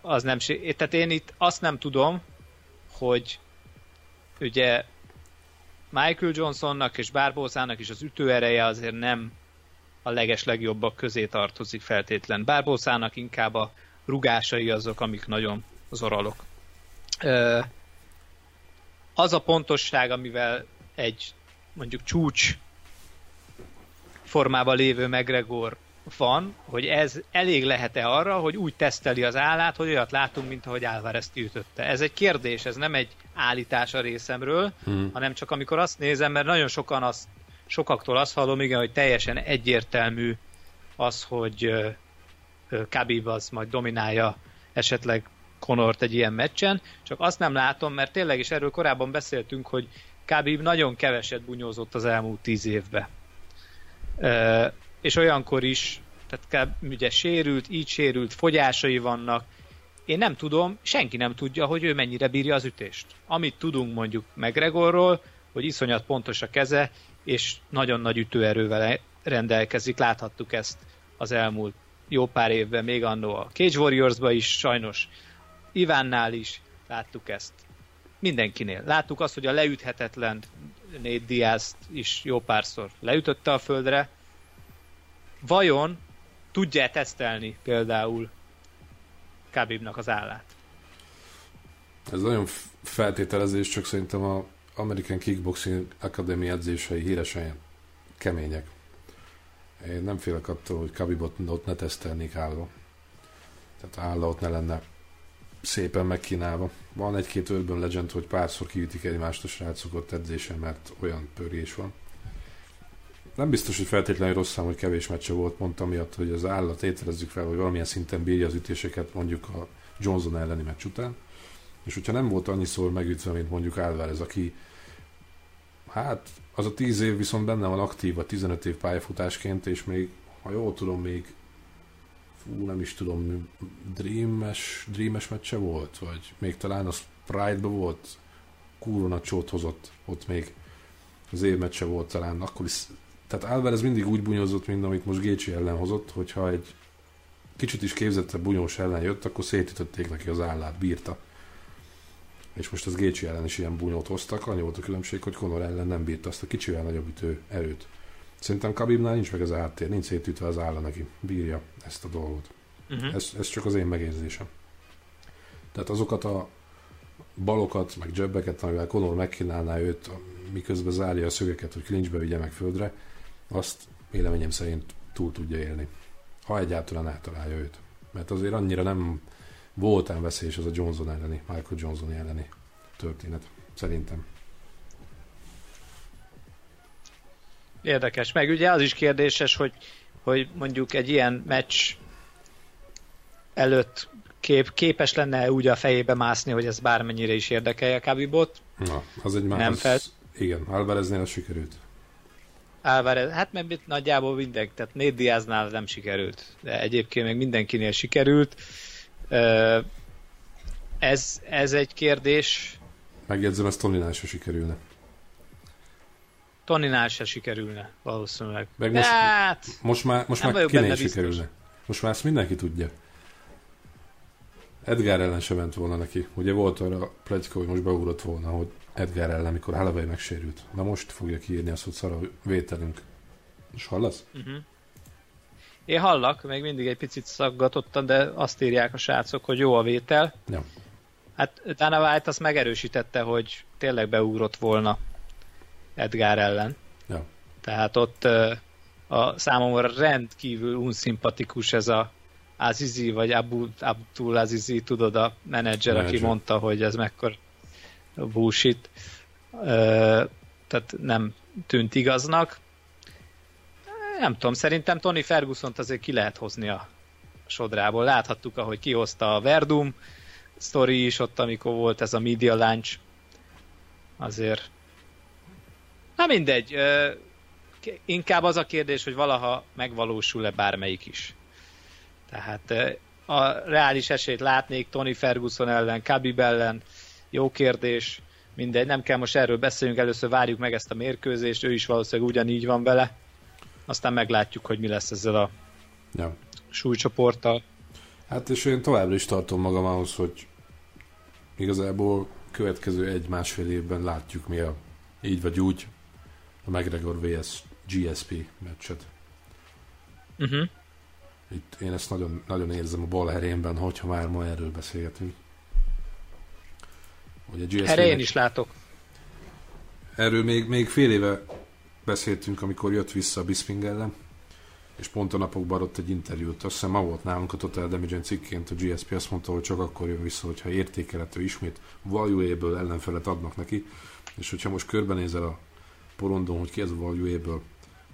az nem Tehát én itt azt nem tudom, hogy ugye Michael Johnsonnak és Bárbózának is az ütőereje azért nem a leges legjobbak közé tartozik feltétlen. Bárbószának inkább a rugásai azok, amik nagyon zoralok. Az a pontosság, amivel egy mondjuk csúcs formában lévő McGregor van, hogy ez elég lehet-e arra, hogy úgy teszteli az állát, hogy olyat látunk, mint ahogy Álvarez ütötte. Ez egy kérdés, ez nem egy állítás a részemről, hmm. hanem csak amikor azt nézem, mert nagyon sokan azt, sokaktól azt hallom, igen, hogy teljesen egyértelmű az, hogy Khabib az majd dominálja esetleg Conort egy ilyen meccsen, csak azt nem látom, mert tényleg is erről korábban beszéltünk, hogy Khabib nagyon keveset bunyózott az elmúlt tíz évben és olyankor is, tehát ugye sérült, így sérült, fogyásai vannak, én nem tudom, senki nem tudja, hogy ő mennyire bírja az ütést. Amit tudunk mondjuk McGregorról, hogy iszonyat pontos a keze, és nagyon nagy ütőerővel rendelkezik, láthattuk ezt az elmúlt jó pár évben, még annó a Cage warriors is, sajnos Ivánnál is láttuk ezt. Mindenkinél. Láttuk azt, hogy a leüthetetlen Nate Diaz is jó párszor leütötte a földre, vajon tudja tesztelni például Khabibnak az állát? Ez nagyon feltételezés, csak szerintem a American Kickboxing Academy edzései híresen kemények. Én nem félek attól, hogy Khabibot ott ne tesztelnék állva. Tehát állva ott ne lenne szépen megkínálva. Van egy-két Urban Legend, hogy párszor kiütik egymást a srácok ott edzésen, mert olyan pörgés van nem biztos, hogy feltétlenül rossz szám, hogy kevés meccse volt, mondtam miatt, hogy az állat ételezzük fel, hogy valamilyen szinten bírja az ütéseket mondjuk a Johnson elleni meccs után. És hogyha nem volt annyiszor megütve, mint mondjuk Álvarez, aki hát az a 10 év viszont benne van aktív a 15 év pályafutásként, és még, ha jól tudom, még fú, nem is tudom, Dreames, Dreames meccse volt, vagy még talán a Pride-ba volt, kurva nagy csót hozott ott még az év meccse volt talán, akkor is tehát Alvarez mindig úgy bunyozott, mint amit most Gécsi ellen hozott, hogyha egy kicsit is képzettebb bunyós ellen jött, akkor szétütötték neki az állát, bírta. És most az Gécsi ellen is ilyen bunyót hoztak, annyi volt a különbség, hogy Conor ellen nem bírta azt a kicsivel nagyobb ütő erőt. Szerintem Kabibnál nincs meg az áttér, nincs szétütve az álla neki, bírja ezt a dolgot. Uh-huh. Ez, ez csak az én megérzésem. Tehát azokat a balokat, meg jobbeket, amivel Conor megkínálná őt, miközben zárja a szögeket, hogy clinchbe vigye meg földre, azt véleményem szerint túl tudja élni. Ha egyáltalán eltalálja őt. Mert azért annyira nem voltán veszélyes az a Johnson elleni, Michael Johnson elleni történet. Szerintem. Érdekes. Meg ugye az is kérdéses, hogy, hogy mondjuk egy ilyen meccs előtt kép, képes lenne úgy a fejébe mászni, hogy ez bármennyire is érdekelje a Kabibot. Na, az egy más. Nem fel... Igen, Alvareznél sikerült. Álvarez, hát mert nagyjából minden, tehát Nate Diaznál nem sikerült, de egyébként meg mindenkinél sikerült. Ez, ez egy kérdés. Megjegyzem, ez Toninál se sikerülne. Toninál se sikerülne, valószínűleg. Meg most, hát, most már, most már kinél sikerülne. Most már ezt mindenki tudja. Edgar ellen sem ment volna neki. Ugye volt arra pletyka, hogy most beugrott volna, hogy Edgar ellen, amikor Holloway megsérült. Na most fogja kiírni azt, hogy szar a vételünk. És hallasz? Uh-huh. Én hallak, még mindig egy picit szaggatottan, de azt írják a srácok, hogy jó a vétel. Ja. Hát Dana White azt megerősítette, hogy tényleg beugrott volna Edgar ellen. Ja. Tehát ott a számomra rendkívül unszimpatikus ez a Azizi, vagy Abu, Abdul Azizi, tudod, a menedzser, menedzser, aki mondta, hogy ez mekkor bullshit. Tehát nem tűnt igaznak. Nem tudom, szerintem Tony ferguson azért ki lehet hozni a sodrából. Láthattuk, ahogy kihozta a Verdum sztori is ott, amikor volt ez a media launch. Azért Na mindegy, inkább az a kérdés, hogy valaha megvalósul-e bármelyik is. Tehát a reális esélyt látnék Tony Ferguson ellen, Khabib ellen, jó kérdés, mindegy, nem kell most erről beszéljünk, először várjuk meg ezt a mérkőzést, ő is valószínűleg ugyanígy van vele, aztán meglátjuk, hogy mi lesz ezzel a ja. súlycsoporttal. Hát és én továbbra is tartom magam ahhoz, hogy igazából következő egy-másfél évben látjuk mi a így vagy úgy a McGregor vs GSP meccset. Uh-huh. Itt én ezt nagyon, nagyon érzem a bal herénben, hogyha már ma erről beszélgetünk. Hogy a GSP Erre én is látok. Erről még, még fél éve beszéltünk, amikor jött vissza a Bisping ellen, és pont a napokban adott egy interjút. Azt hiszem ma volt nálunk a Total damage cikként a GSP azt mondta, hogy csak akkor jön vissza, hogyha értékelhető ismét valuable ellenfelet adnak neki, és hogyha most körbenézel a porondon, hogy ki ez a valuable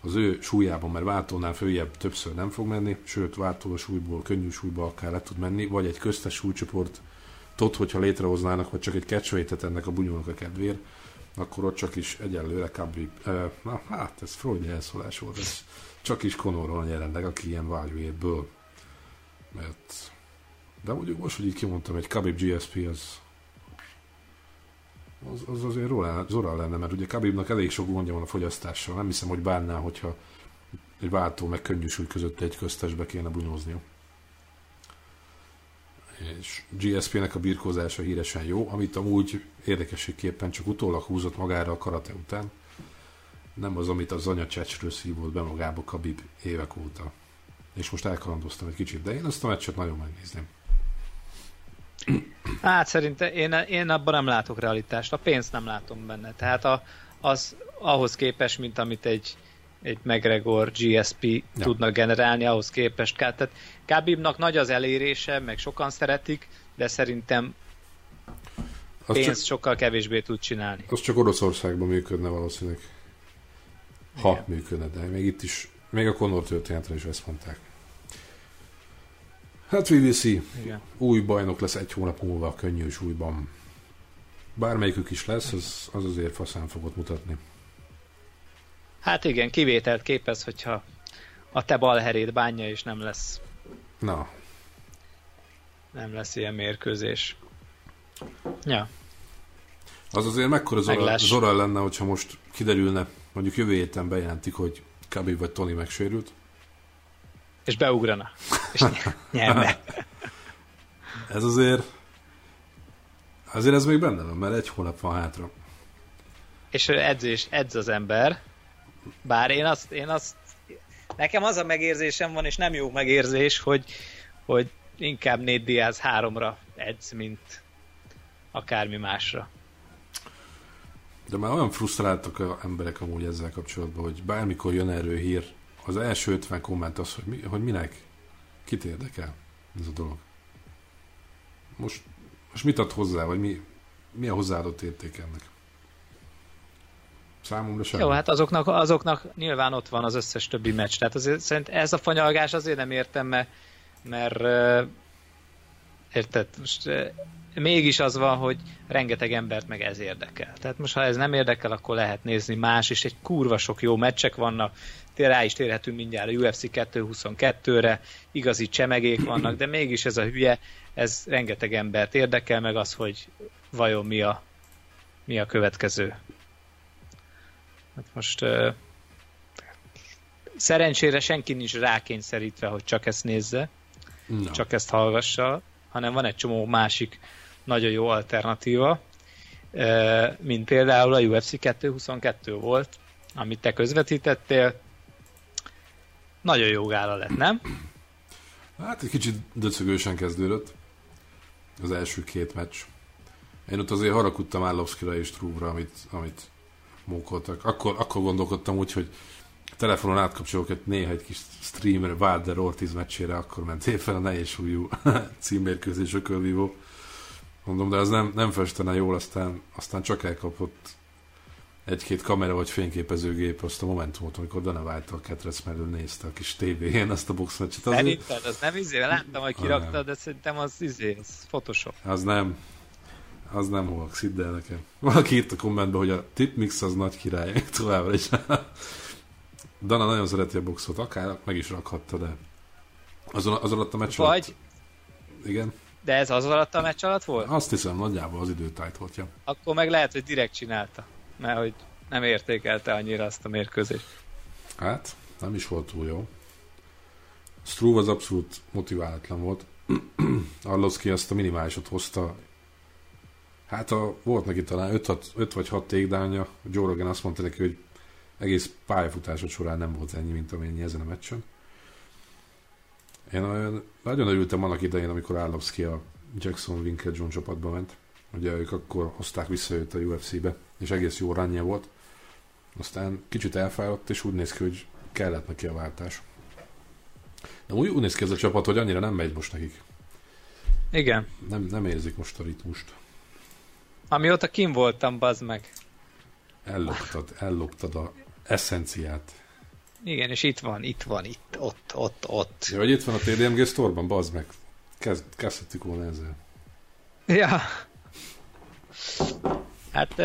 az ő súlyában, mert váltónál följebb többször nem fog menni, sőt váltó a súlyból, könnyű súlyba akár le tud menni, vagy egy köztes súlycsoport tot, hogyha létrehoznának, vagy csak egy catchweight ennek a bunyónak a kedvér, akkor ott csak is egyelőre Kabri, na hát ez Freud elszólás volt, ez csak is Conor van jelenleg, aki ilyen value mert de mondjuk most, hogy így kimondtam, egy Khabib GSP az az, az azért Zora lenne, mert ugye Khabibnak elég sok gondja van a fogyasztással. Nem hiszem, hogy bánná, hogyha egy váltó meg könnyű súly között egy köztesbe kéne bunyóznia. És GSP-nek a birkózása híresen jó, amit amúgy érdekességképpen csak utólag húzott magára a karate után. Nem az, amit az anya csecsről szívott be magába Khabib évek óta. És most elkalandoztam egy kicsit, de én azt a meccset nagyon megnézném. Hát szerintem én, én abban nem látok realitást, a pénzt nem látom benne. Tehát a, az ahhoz képest, mint amit egy, egy McGregor GSP ja. tudnak generálni, ahhoz képest. Tehát Khabibnak nagy az elérése, meg sokan szeretik, de szerintem pénzt csak, sokkal kevésbé tud csinálni. Az csak Oroszországban működne valószínűleg. Ha Igen. működne, de még itt is, még a Conor történetre is ezt mondták. Hát VVC Igen. új bajnok lesz egy hónap múlva a könnyű súlyban. Bármelyikük is lesz, az, az azért faszán fogott mutatni. Hát igen, kivételt képez, hogyha a te balherét bánja, és nem lesz. Na. Nem lesz ilyen mérkőzés. Ja. Az azért mekkora zora, zora lenne, hogyha most kiderülne, mondjuk jövő héten bejelentik, hogy Kabi vagy Tony megsérült, és beugrana, és nyerne. ez azért azért ez még benne van, mert egy hónap van hátra. És edzés, edz az ember, bár én azt, én azt nekem az a megérzésem van, és nem jó megérzés, hogy, hogy inkább négy Diaz háromra edz, mint akármi másra. De már olyan frusztráltak az emberek amúgy ezzel kapcsolatban, hogy bármikor jön erről hír, az első 50 komment az, hogy, mi, hogy minek, kit érdekel ez a dolog. Most, most mit ad hozzá, vagy mi, mi a hozzáadott érték ennek? Számomra sem. Jó, hát azoknak, azoknak nyilván ott van az összes többi meccs. Tehát azért szerint ez a fanyalgás azért nem értem, mert, mert érted, most mégis az van, hogy rengeteg embert meg ez érdekel. Tehát most ha ez nem érdekel, akkor lehet nézni más, és egy kurva sok jó meccsek vannak, rá is térhetünk mindjárt a UFC 222-re, igazi csemegék vannak, de mégis ez a hülye, ez rengeteg embert érdekel, meg az, hogy vajon mi a, mi a következő. Hát most uh, szerencsére senki nincs rákényszerítve, hogy csak ezt nézze, no. csak ezt hallgassa, hanem van egy csomó másik nagyon jó alternatíva, mint például a UFC 222 volt, amit te közvetítettél, nagyon jó gála lett, nem? Hát egy kicsit döcögősen kezdődött az első két meccs. Én ott azért haragudtam Állovszkira és Trúvra, amit, amit mókoltak. Akkor, akkor gondolkodtam úgy, hogy telefonon átkapcsolok egy néha egy kis streamer Wilder Ortiz meccsére, akkor ment éppen a nehéz súlyú címmérkőzés ökölvívó. Mondom, de az nem, nem festene jól, aztán, aztán csak elkapott egy-két kamera vagy fényképezőgép azt a momentumot, amikor Dana White a ketrec mellől nézte a kis tévén azt a boxmeccset. Az Szerinted, az nem izé, láttam, hogy kirakta, de szerintem az izé, az Photoshop. Az nem. Az nem hoax, hidd el nekem. Valaki írt a kommentbe, hogy a tipmix az nagy király, továbbra is. Dana nagyon szereti a boxot, akár meg is rakhatta, de azon, az alatt a meccs Vagy... Alatt... Igen. De ez az alatt a meccs alatt volt? Azt hiszem, nagyjából az időtájt volt, ja. Akkor meg lehet, hogy direkt csinálta mert hogy nem értékelte annyira azt a mérkőzést. Hát, nem is volt túl jó. Struve az abszolút motiválatlan volt. Arlovski azt a minimálisot hozta. Hát a, volt neki talán 5, 6, 5 vagy 6 takedownja. Joe Rogan azt mondta neki, hogy egész pályafutásod során nem volt ennyi, mint amennyi ezen a meccsen. Én olyan, nagyon örültem annak idején, amikor Arlovski a Jackson Winkler John csapatba ment. Ugye ők akkor hozták vissza őt a UFC-be és egész jó ránja volt. Aztán kicsit elfáradt, és úgy néz ki, hogy kellett neki a váltás. De úgy, úgy néz ki ez a csapat, hogy annyira nem megy most nekik. Igen. Nem, nem érzik most a ritmust. Amióta kim voltam, bazd meg. Elloptad, elloptad a eszenciát. Igen, és itt van, itt van, itt, ott, ott, ott. Ja, hogy itt van a TDMG Store-ban, bazd meg. Kezd, kezdhetjük volna ezzel. Ja. Hát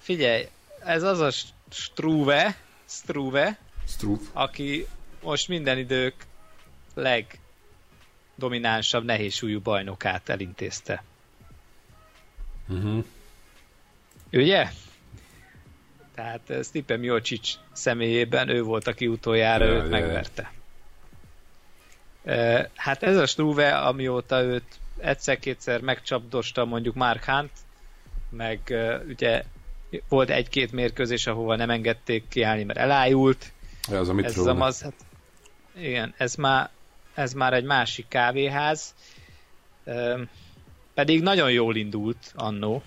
figyelj, ez az a Struve, Struve, Struve. aki most minden idők legdominánsabb nehézsúlyú bajnokát elintézte. Uh-huh. Ugye? Tehát Stipe Miocic személyében ő volt, aki utoljára ja, őt ja, megverte. Ja. Hát ez a Struve, amióta őt egyszer-kétszer megcsapdosta mondjuk Mark Hunt, meg ugye volt egy-két mérkőzés, ahova nem engedték kiállni, mert elájult. Ja, az a ez a az, hát, igen, ez már, ez már egy másik kávéház. Pedig nagyon jól indult annó.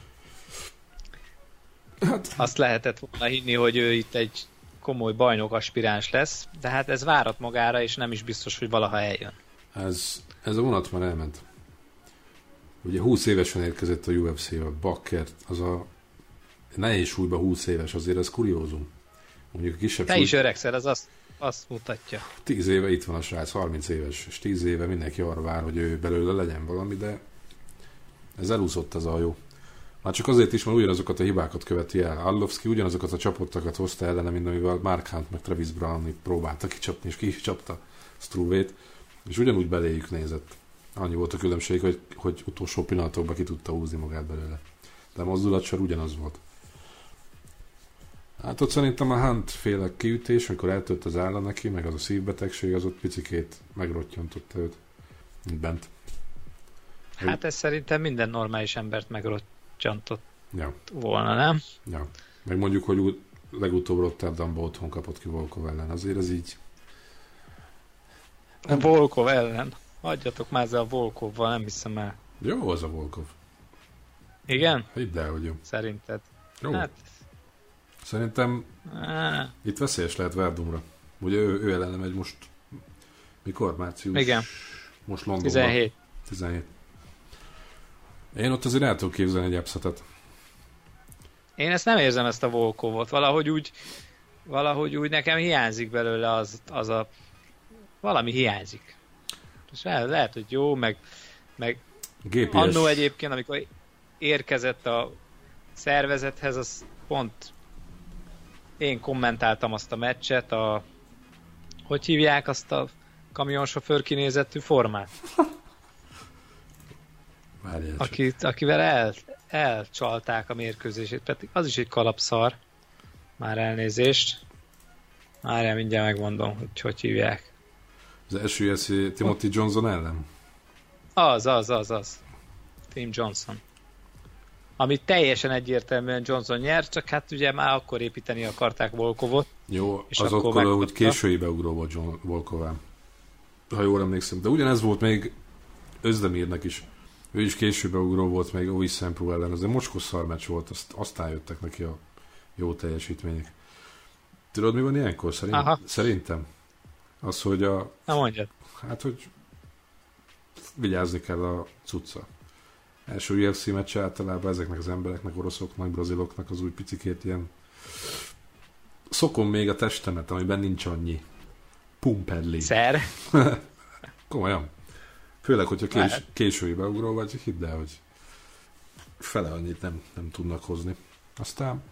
Hát. Azt lehetett volna hinni, hogy ő itt egy komoly bajnok aspiráns lesz, de hát ez várat magára, és nem is biztos, hogy valaha eljön. Ez, ez a vonat már elment. Ugye 20 évesen érkezett a UFC-be, Bakkert, az a nehéz súlyban 20 éves, azért ez kuriózum. Mondjuk a kisebb Te súly... is öregszel, ez azt, azt mutatja. 10 éve itt van a srác, 30 éves, és 10 éve mindenki arra vár, hogy ő belőle legyen valami, de ez elúszott az a jó. Már csak azért is, mert ugyanazokat a hibákat követi el. Arlovski ugyanazokat a csapottakat hozta ellene, mint amivel Mark Hunt meg Travis Brown próbálta kicsapni, és ki is csapta Struvét, és ugyanúgy beléjük nézett. Annyi volt a különbség, hogy, hogy utolsó pillanatokban ki tudta húzni magát belőle. De a mozdulatsor ugyanaz volt. Hát ott szerintem a Hunt féle kiütés, amikor eltört az álla neki, meg az a szívbetegség, az ott picikét megrottyontotta őt, mint bent. Hát ez szerintem minden normális embert megrottyontott ja. volna, nem? Ja. Meg mondjuk, hogy legutóbb Rotterdamban otthon kapott ki Volkov ellen, azért ez így... Nem. Volkov ellen? Hagyjatok már ezzel a Volkovval, nem hiszem el. Jó az a Volkov. Igen? Hidd el, hogy jó. Szerinted? Jó. Hát... Szerintem ah. itt veszélyes lehet Verdumra. Ugye ő, ő ellene megy most mikor? Március? Igen. Most Londonban. 17. 17. Én ott azért el tudok képzelni egy epszetet. Én ezt nem érzem, ezt a Volkovot. Valahogy úgy, valahogy úgy nekem hiányzik belőle az, az a... Valami hiányzik. És lehet, hogy jó, meg, meg GPS. annó egyébként, amikor érkezett a szervezethez, az pont én kommentáltam azt a meccset, a hogy hívják azt a kamionsofőr kinézettű formát? Akit, akivel el, elcsalták a mérkőzését, pedig az is egy kalapszar. Már elnézést. Már mindjárt megmondom, hogy hogy hívják. Az első UFC Timothy Johnson ellen? Az, az, az, az. Tim Johnson. Ami teljesen egyértelműen Johnson nyert, csak hát ugye már akkor építeni akarták Volkovot. Jó, és az akkor, akkor hogy késői beugró volt John Volkován. Ha jól emlékszem. De ugyanez volt még Özdemirnek is. Ő is később beugró volt még új Szempru ellen. Ez egy mocskos szarmeccs volt, azt, aztán jöttek neki a jó teljesítmények. Tudod, mi van ilyenkor? Szerint, Aha. Szerintem? Az, hogy a... Na mondjad. Hát, hogy vigyázni kell a cucca. Első UFC meccs általában ezeknek az embereknek, oroszoknak, braziloknak az új picikét ilyen szokom még a testemet, amiben nincs annyi pumpedli. Szer? Komolyan. Főleg, hogyha kés, késői beugró vagy, hidd el, hogy fele annyit nem, nem tudnak hozni. Aztán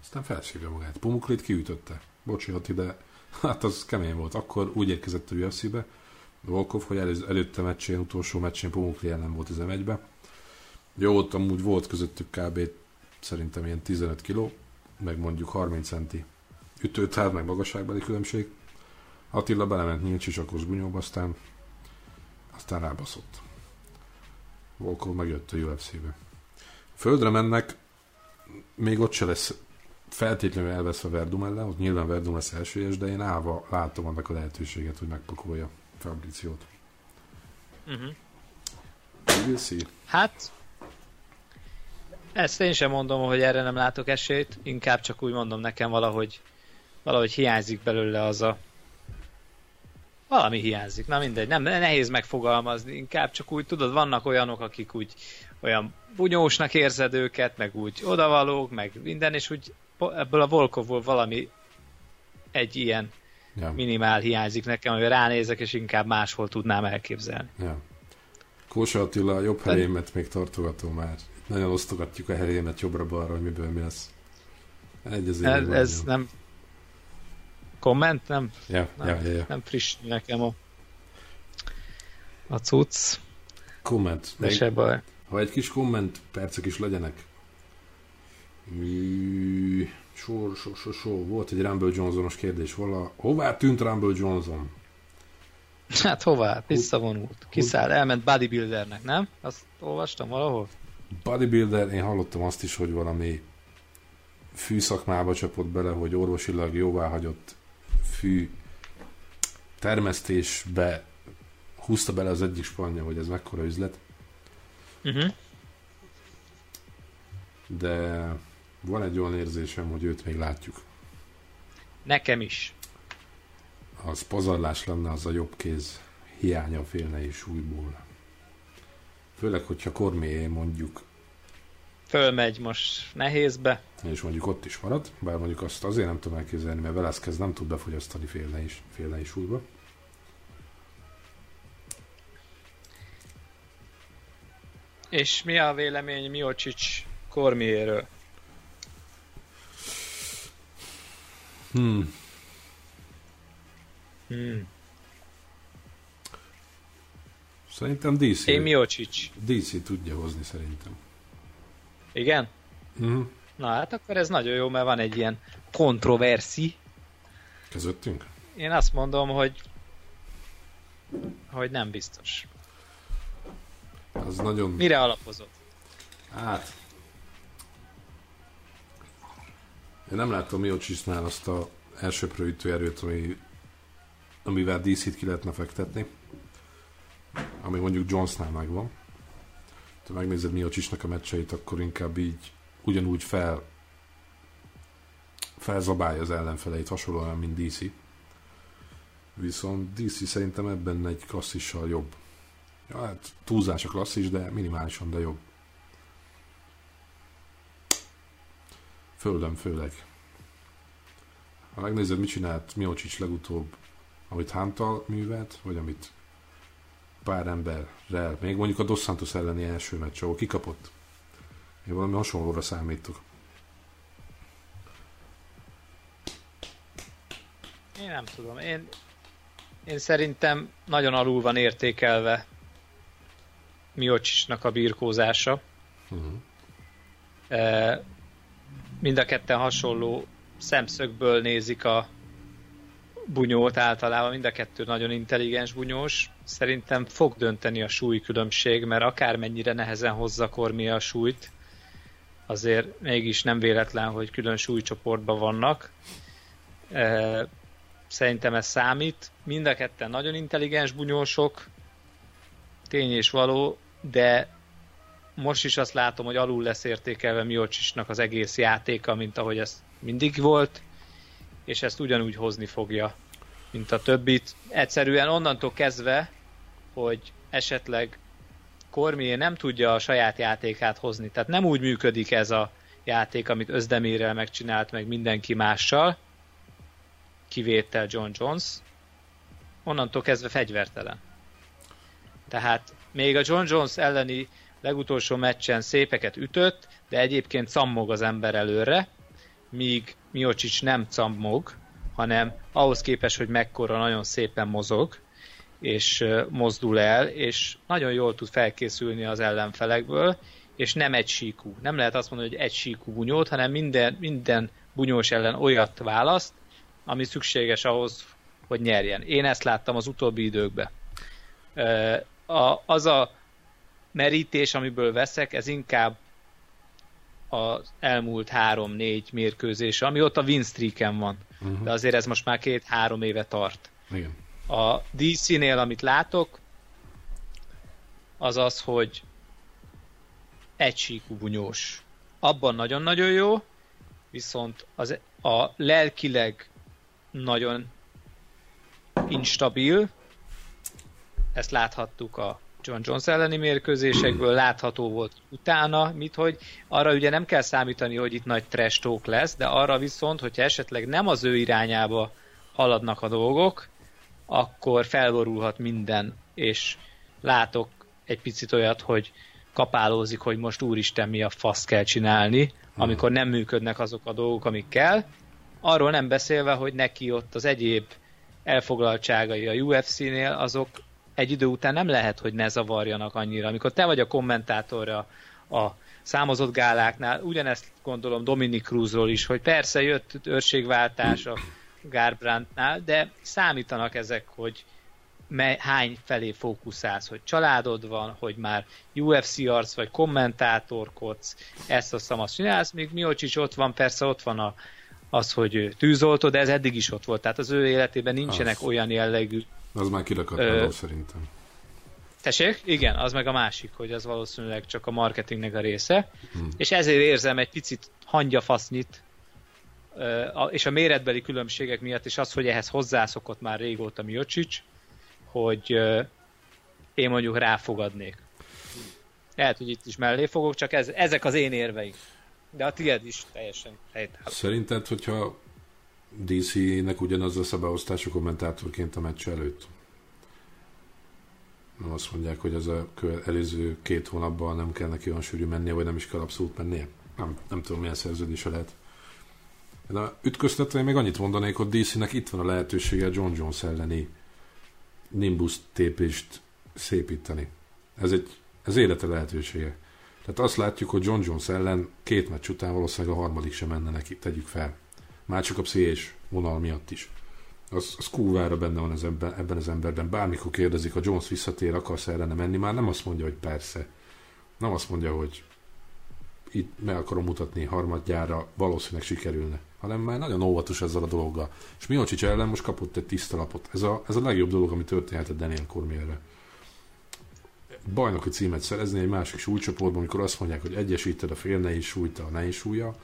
aztán felszívja magát. Pumuklit kiütötte. Bocsi, ide Hát az kemény volt. Akkor úgy érkezett a UFC-be, Volkov, hogy elő, előtte meccsén, utolsó meccsén Pumukli ellen volt 11-be. Jó, ott amúgy volt közöttük kb. szerintem ilyen 15 kiló, meg mondjuk 30 centi ütőtár, meg magasságbeli különbség. Attila belement nyílt sisakos gunyóba, aztán, aztán rábaszott. Volkov megjött a UFC-be. Földre mennek, még ott se lesz feltétlenül elveszve Verdum ellen, ott nyilván Verdum lesz elsőjes, de én állva látom annak a lehetőséget, hogy megpakolja Fabriciót. Uh-huh. Hát, Ezt én sem mondom, hogy erre nem látok esélyt, inkább csak úgy mondom nekem valahogy, valahogy hiányzik belőle az a valami hiányzik, na mindegy, nem, nehéz megfogalmazni, inkább csak úgy tudod, vannak olyanok, akik úgy olyan bunyósnak érzed őket, meg úgy odavalók, meg minden, és úgy ebből a Volkovból valami egy ilyen ja. minimál hiányzik nekem, hogy ránézek, és inkább máshol tudnám elképzelni. Ja. Kósa Attila a jobb helyémet még tartogató már. Nagyon osztogatjuk a helyémet jobbra-balra, hogy miből mi lesz. Egy ez, ez nem komment, nem? Ja, nem, ja, ja, ja. nem friss nekem a, a cucc. Komment. De se baj. Ha egy kis komment percek is legyenek. Sor, sor, sor, sor. Volt egy Rumble Johnsonos kérdés. Vala... Hová tűnt Rumble Johnson? Hát hová? Visszavonult. Kiszáll, elment bodybuildernek, nem? Azt olvastam valahol? Bodybuilder, én hallottam azt is, hogy valami fűszakmába csapott bele, hogy orvosilag jóváhagyott fű termesztésbe húzta bele az egyik spanja, hogy ez mekkora üzlet. Uh-huh. De van egy olyan érzésem, hogy őt még látjuk. Nekem is. Az pazarlás lenne az a jobb kéz hiánya félne is újból. Főleg, hogyha Kormié mondjuk fölmegy most nehézbe. És mondjuk ott is marad, bár mondjuk azt azért nem tudom elképzelni, mert Velázquez nem tud befogyasztani félne is, félne is újba. És mi a vélemény Miocsics Kormiéről? Hmm. Hmm. Szerintem DC. Én Miocsics. DC tudja hozni szerintem. Igen? Mm. Na hát akkor ez nagyon jó, mert van egy ilyen kontroverszi. Közöttünk? Én azt mondom, hogy hogy nem biztos. Az nagyon... Mire alapozott? Hát... Én nem látom Miocsisnál azt a elsőprő erőt, ami, amivel DC-t ki lehetne fektetni. Ami mondjuk Jonesnál megvan ha megnézed Miocsisnak a meccseit, akkor inkább így ugyanúgy fel felzabálja az ellenfeleit, hasonlóan, mint DC. Viszont DC szerintem ebben egy klasszissal jobb. Ja, hát túlzás a klasszis, de minimálisan, de jobb. Földön főleg. Ha megnézed, mit csinált Miocsics legutóbb, amit Hántal művelt, vagy amit pár emberrel, még mondjuk a Dos Santos elleni első meccs, ahol kikapott. Én valami hasonlóra számítok. Én nem tudom. Én, én szerintem nagyon alul van értékelve Miocicsnak a birkózása. Uh-huh. E, mind a ketten hasonló szemszögből nézik a bunyót általában, mind a kettő nagyon intelligens bunyós. Szerintem fog dönteni a súlykülönbség, mert akármennyire nehezen hozza Kormi a súlyt, azért mégis nem véletlen, hogy külön súlycsoportban vannak. Szerintem ez számít. Mind a ketten nagyon intelligens bunyósok, tény és való, de most is azt látom, hogy alul lesz értékelve Miocsisnak az egész játéka, mint ahogy ez mindig volt és ezt ugyanúgy hozni fogja, mint a többit. Egyszerűen onnantól kezdve, hogy esetleg Kormié nem tudja a saját játékát hozni. Tehát nem úgy működik ez a játék, amit Özdemérrel megcsinált, meg mindenki mással, kivétel John Jones, onnantól kezdve fegyvertelen. Tehát még a John Jones elleni legutolsó meccsen szépeket ütött, de egyébként szammog az ember előre, míg Miocsics nem cammog, hanem ahhoz képest, hogy mekkora nagyon szépen mozog, és mozdul el, és nagyon jól tud felkészülni az ellenfelekből, és nem egy síkú. Nem lehet azt mondani, hogy egy síkú bunyót, hanem minden, minden bunyós ellen olyat választ, ami szükséges ahhoz, hogy nyerjen. Én ezt láttam az utóbbi időkben. Az a merítés, amiből veszek, ez inkább az elmúlt három-négy mérkőzés, ami ott a win streaken van. Uh-huh. De azért ez most már két-három éve tart. Igen. A DC-nél, amit látok, az az, hogy egysíkú bunyós. abban nagyon-nagyon jó, viszont az a lelkileg nagyon instabil, ezt láthattuk a John Jones elleni mérkőzésekből, látható volt utána, mit hogy arra ugye nem kell számítani, hogy itt nagy trash talk lesz, de arra viszont, hogyha esetleg nem az ő irányába haladnak a dolgok, akkor felborulhat minden, és látok egy picit olyat, hogy kapálózik, hogy most úristen mi a fasz kell csinálni, hmm. amikor nem működnek azok a dolgok, amik kell. Arról nem beszélve, hogy neki ott az egyéb elfoglaltságai a UFC-nél, azok egy idő után nem lehet, hogy ne zavarjanak annyira. Amikor te vagy a kommentátorra a számozott gáláknál, ugyanezt gondolom Dominic Cruzról is, hogy persze jött őrségváltás a Garbrandtnál, de számítanak ezek, hogy mely, hány felé fókuszálsz, hogy családod van, hogy már UFC arc vagy kommentátorkodsz, ezt azt azt csinálsz, még Miocsics ott van, persze ott van a, az, hogy tűzoltó, de ez eddig is ott volt, tehát az ő életében nincsenek az. olyan jellegű... Az már kirakadt szerintem. Tessék? Igen, az meg a másik, hogy az valószínűleg csak a marketingnek a része, hmm. és ezért érzem egy picit hangyafasznyit és a méretbeli különbségek miatt, és az, hogy ehhez hozzászokott már régóta Miocsics, hogy én mondjuk ráfogadnék. Lehet, hogy itt is mellé fogok, csak ez, ezek az én érveim. De a tiéd is teljesen helytálló. Szerinted, hogyha DC-nek ugyanaz lesz a beosztás a kommentátorként a meccs előtt? Nem azt mondják, hogy az a előző két hónapban nem kell neki olyan sűrű mennie, vagy nem is kell abszolút mennie? Nem, nem tudom, milyen szerződése lehet. De ütköztetve én még annyit mondanék, hogy DC-nek itt van a lehetősége John Jones elleni Nimbus tépést szépíteni. Ez egy ez élete lehetősége. Tehát azt látjuk, hogy John Jones ellen két meccs után valószínűleg a harmadik sem menne neki, tegyük fel. Már csak a pszichés vonal miatt is. Az, az kúvára benne van ez ebben, ebben az emberben. Bármikor kérdezik, a Jones visszatér, akarsz ellene menni, már nem azt mondja, hogy persze. Nem azt mondja, hogy itt meg akarom mutatni harmadjára, valószínűleg sikerülne hanem már nagyon óvatos ezzel a dologgal. És Miocsics ellen most kapott egy tiszta lapot. Ez a, ez a legjobb dolog, ami történhetett Daniel Cormierre. Bajnoki címet szerezni egy másik súlycsoportban, amikor azt mondják, hogy egyesíted a fél nehéz súlyt a nehéz súlya.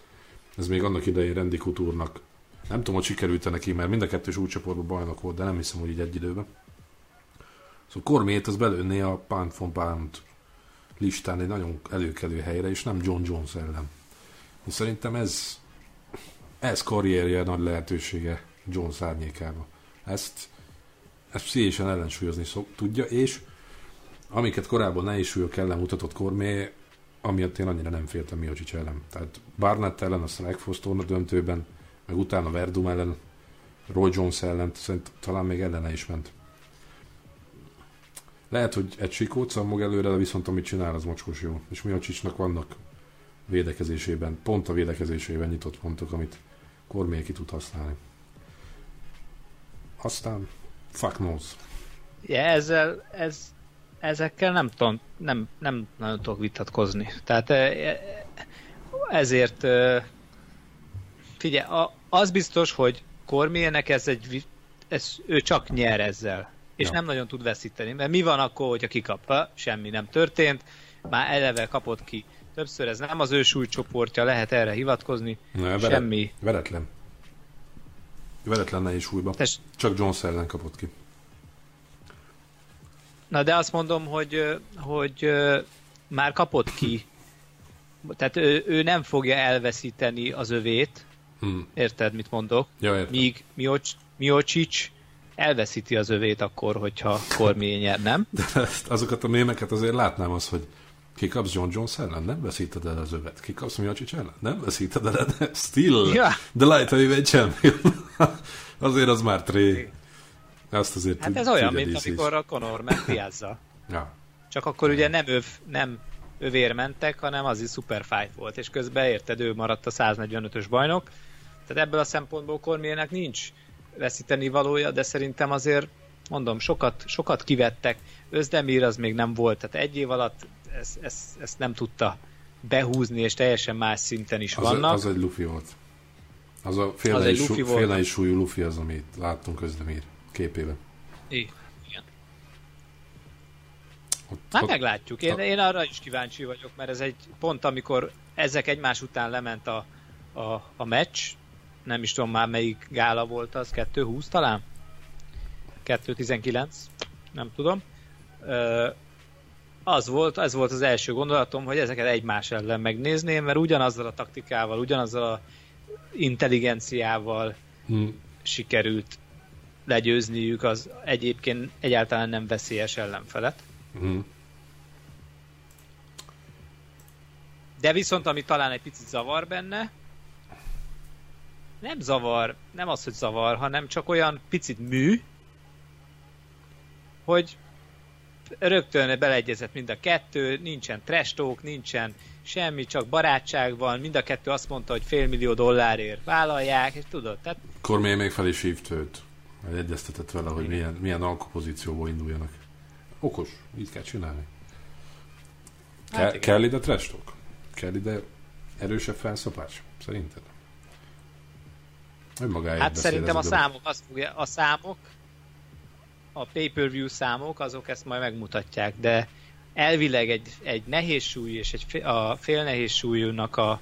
Ez még annak idején Randy Couture-nak nem tudom, hogy sikerült neki, mert mind a kettő súlycsoportban bajnok volt, de nem hiszem, hogy így egy időben. Szóval Cormier az belőné a Pound for Pound listán egy nagyon előkelő helyre, és nem John Jones ellen. És szerintem ez ez karrierje nagy lehetősége John szárnyékába. Ezt, ezt pszichésen ellensúlyozni szok, tudja, és amiket korábban nehézsúlyok ellen mutatott Kormé, amiatt én annyira nem féltem Miocsics ellen. Tehát Barnett ellen, aztán Egfosztorna döntőben, meg utána Verdum ellen, Roy Jones ellen, szerint talán még ellene is ment. Lehet, hogy egy sikót szammog előre, de viszont amit csinál, az mocskos jó. És Miocsicsnak vannak védekezésében, pont a védekezésében nyitott pontok, amit Kormier ki tud használni. Aztán fuck knows. Ja, ezzel, ez, ezekkel nem tudom, nem, nem nagyon tudok vitatkozni. Tehát e, e, ezért figyelj, az biztos, hogy Kormiernek ez egy, ez, ő csak nyer ezzel. És ja. nem nagyon tud veszíteni. Mert mi van akkor, hogyha kikapta? Semmi nem történt. Már eleve kapott ki többször, ez nem az ő súlycsoportja, lehet erre hivatkozni. Ne, Semmi. Veretlen. Veretlen nehéz súlyba. Tess... Csak Jones ellen kapott ki. Na de azt mondom, hogy, hogy már kapott ki. Tehát ő, ő nem fogja elveszíteni az övét. Hmm. Érted, mit mondok? Ja, értem. Míg Miocsics elveszíti az övét akkor, hogyha Cormier nyer, nem? De azokat a mémeket azért látnám az, hogy Kikapsz John Jones ellen? Nem veszíted el az övet. Kikapsz Miacsics ellen? Nem veszíted el, de still ja. the light heavyweight champion. azért az már tré. Azt azért hát ez olyan, mint amikor a Conor ment ja. Csak akkor ugye nem öv, nem övér mentek, hanem az is super fight volt, és közben érted, ő maradt a 145-ös bajnok. Tehát ebből a szempontból Cormiernek nincs veszíteni valója, de szerintem azért mondom, sokat, sokat kivettek. Özdemir az még nem volt, tehát egy év alatt ezt, ezt, ezt nem tudta behúzni, és teljesen más szinten is az vannak. Az egy lufi volt. Az a félnei, sú, félnei súlyú lufi az, amit láttunk Özdemir képében. Igen. Ott, hát ott, meglátjuk. Én, én arra is kíváncsi vagyok, mert ez egy pont, amikor ezek egymás után lement a, a, a meccs, nem is tudom már melyik gála volt az, 2.20 talán? 2.19? Nem tudom. Ö, az volt, ez volt az első gondolatom, hogy ezeket egymás ellen megnézném, mert ugyanazzal a taktikával, ugyanazzal a intelligenciával hmm. sikerült legyőzniük az egyébként egyáltalán nem veszélyes ellenfelet. Hmm. De viszont, ami talán egy picit zavar benne, nem zavar, nem az, hogy zavar, hanem csak olyan picit mű, hogy rögtön beleegyezett mind a kettő, nincsen trestók, nincsen semmi, csak barátság van, mind a kettő azt mondta, hogy fél millió dollárért vállalják, és tudod, tehát... Kormény még fel is hívt őt, egyeztetett vele, hogy milyen, milyen alkopozícióból induljanak. Okos, így kell csinálni. Hát Ke- kell ide trestók? Kell ide erősebb felszapás? Szerinted? hát szerintem a számok, fogja, a számok a pay-per-view számok, azok ezt majd megmutatják, de elvileg egy, egy nehéz súly és egy a fél nehéz súlyúnak a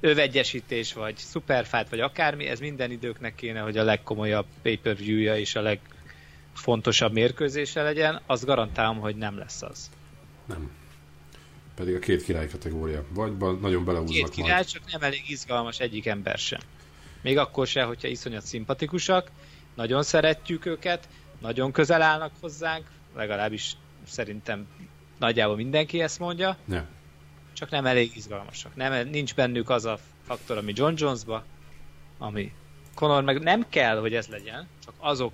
övegyesítés, vagy superfát, vagy akármi, ez minden időknek kéne, hogy a legkomolyabb pay-per-view-ja és a legfontosabb mérkőzése legyen, azt garantálom, hogy nem lesz az. Nem. Pedig a két király kategória. Vagy nagyon beleúznak Két király, majd. csak nem elég izgalmas egyik ember sem. Még akkor se, hogyha iszonyat szimpatikusak, nagyon szeretjük őket, nagyon közel állnak hozzánk, legalábbis szerintem nagyjából mindenki ezt mondja. Ne. Csak nem elég izgalmasak. Nem, nincs bennük az a faktor, ami John Jonesba, ami Conor meg nem kell, hogy ez legyen, csak azok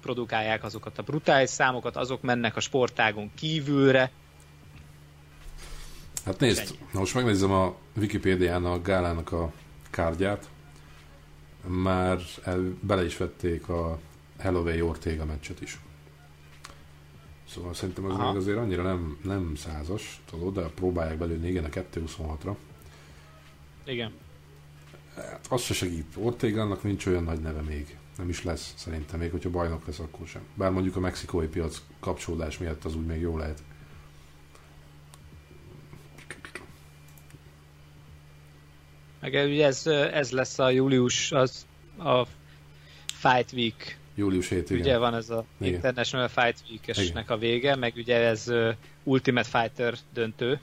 produkálják azokat a brutális számokat, azok mennek a sportágon kívülre. Hát nézd, na most megnézem a Wikipédián a gálának a kárgyát. Már el, bele is vették a Holloway Ortega meccset is. Szóval szerintem az még azért annyira nem, nem százas, tudod, de próbálják belőni, igen, a 2.26-ra. Igen. Hát, az se segít. Ortegának nincs olyan nagy neve még. Nem is lesz, szerintem, még hogyha bajnok lesz, akkor sem. Bár mondjuk a mexikói piac kapcsolódás miatt az úgy még jó lehet. Meg ugye ez, ez lesz a július, az a Fight Week Július 7, igen. Ugye van ez a igen. International Fight Week-esnek a vége, meg ugye ez uh, Ultimate Fighter döntő.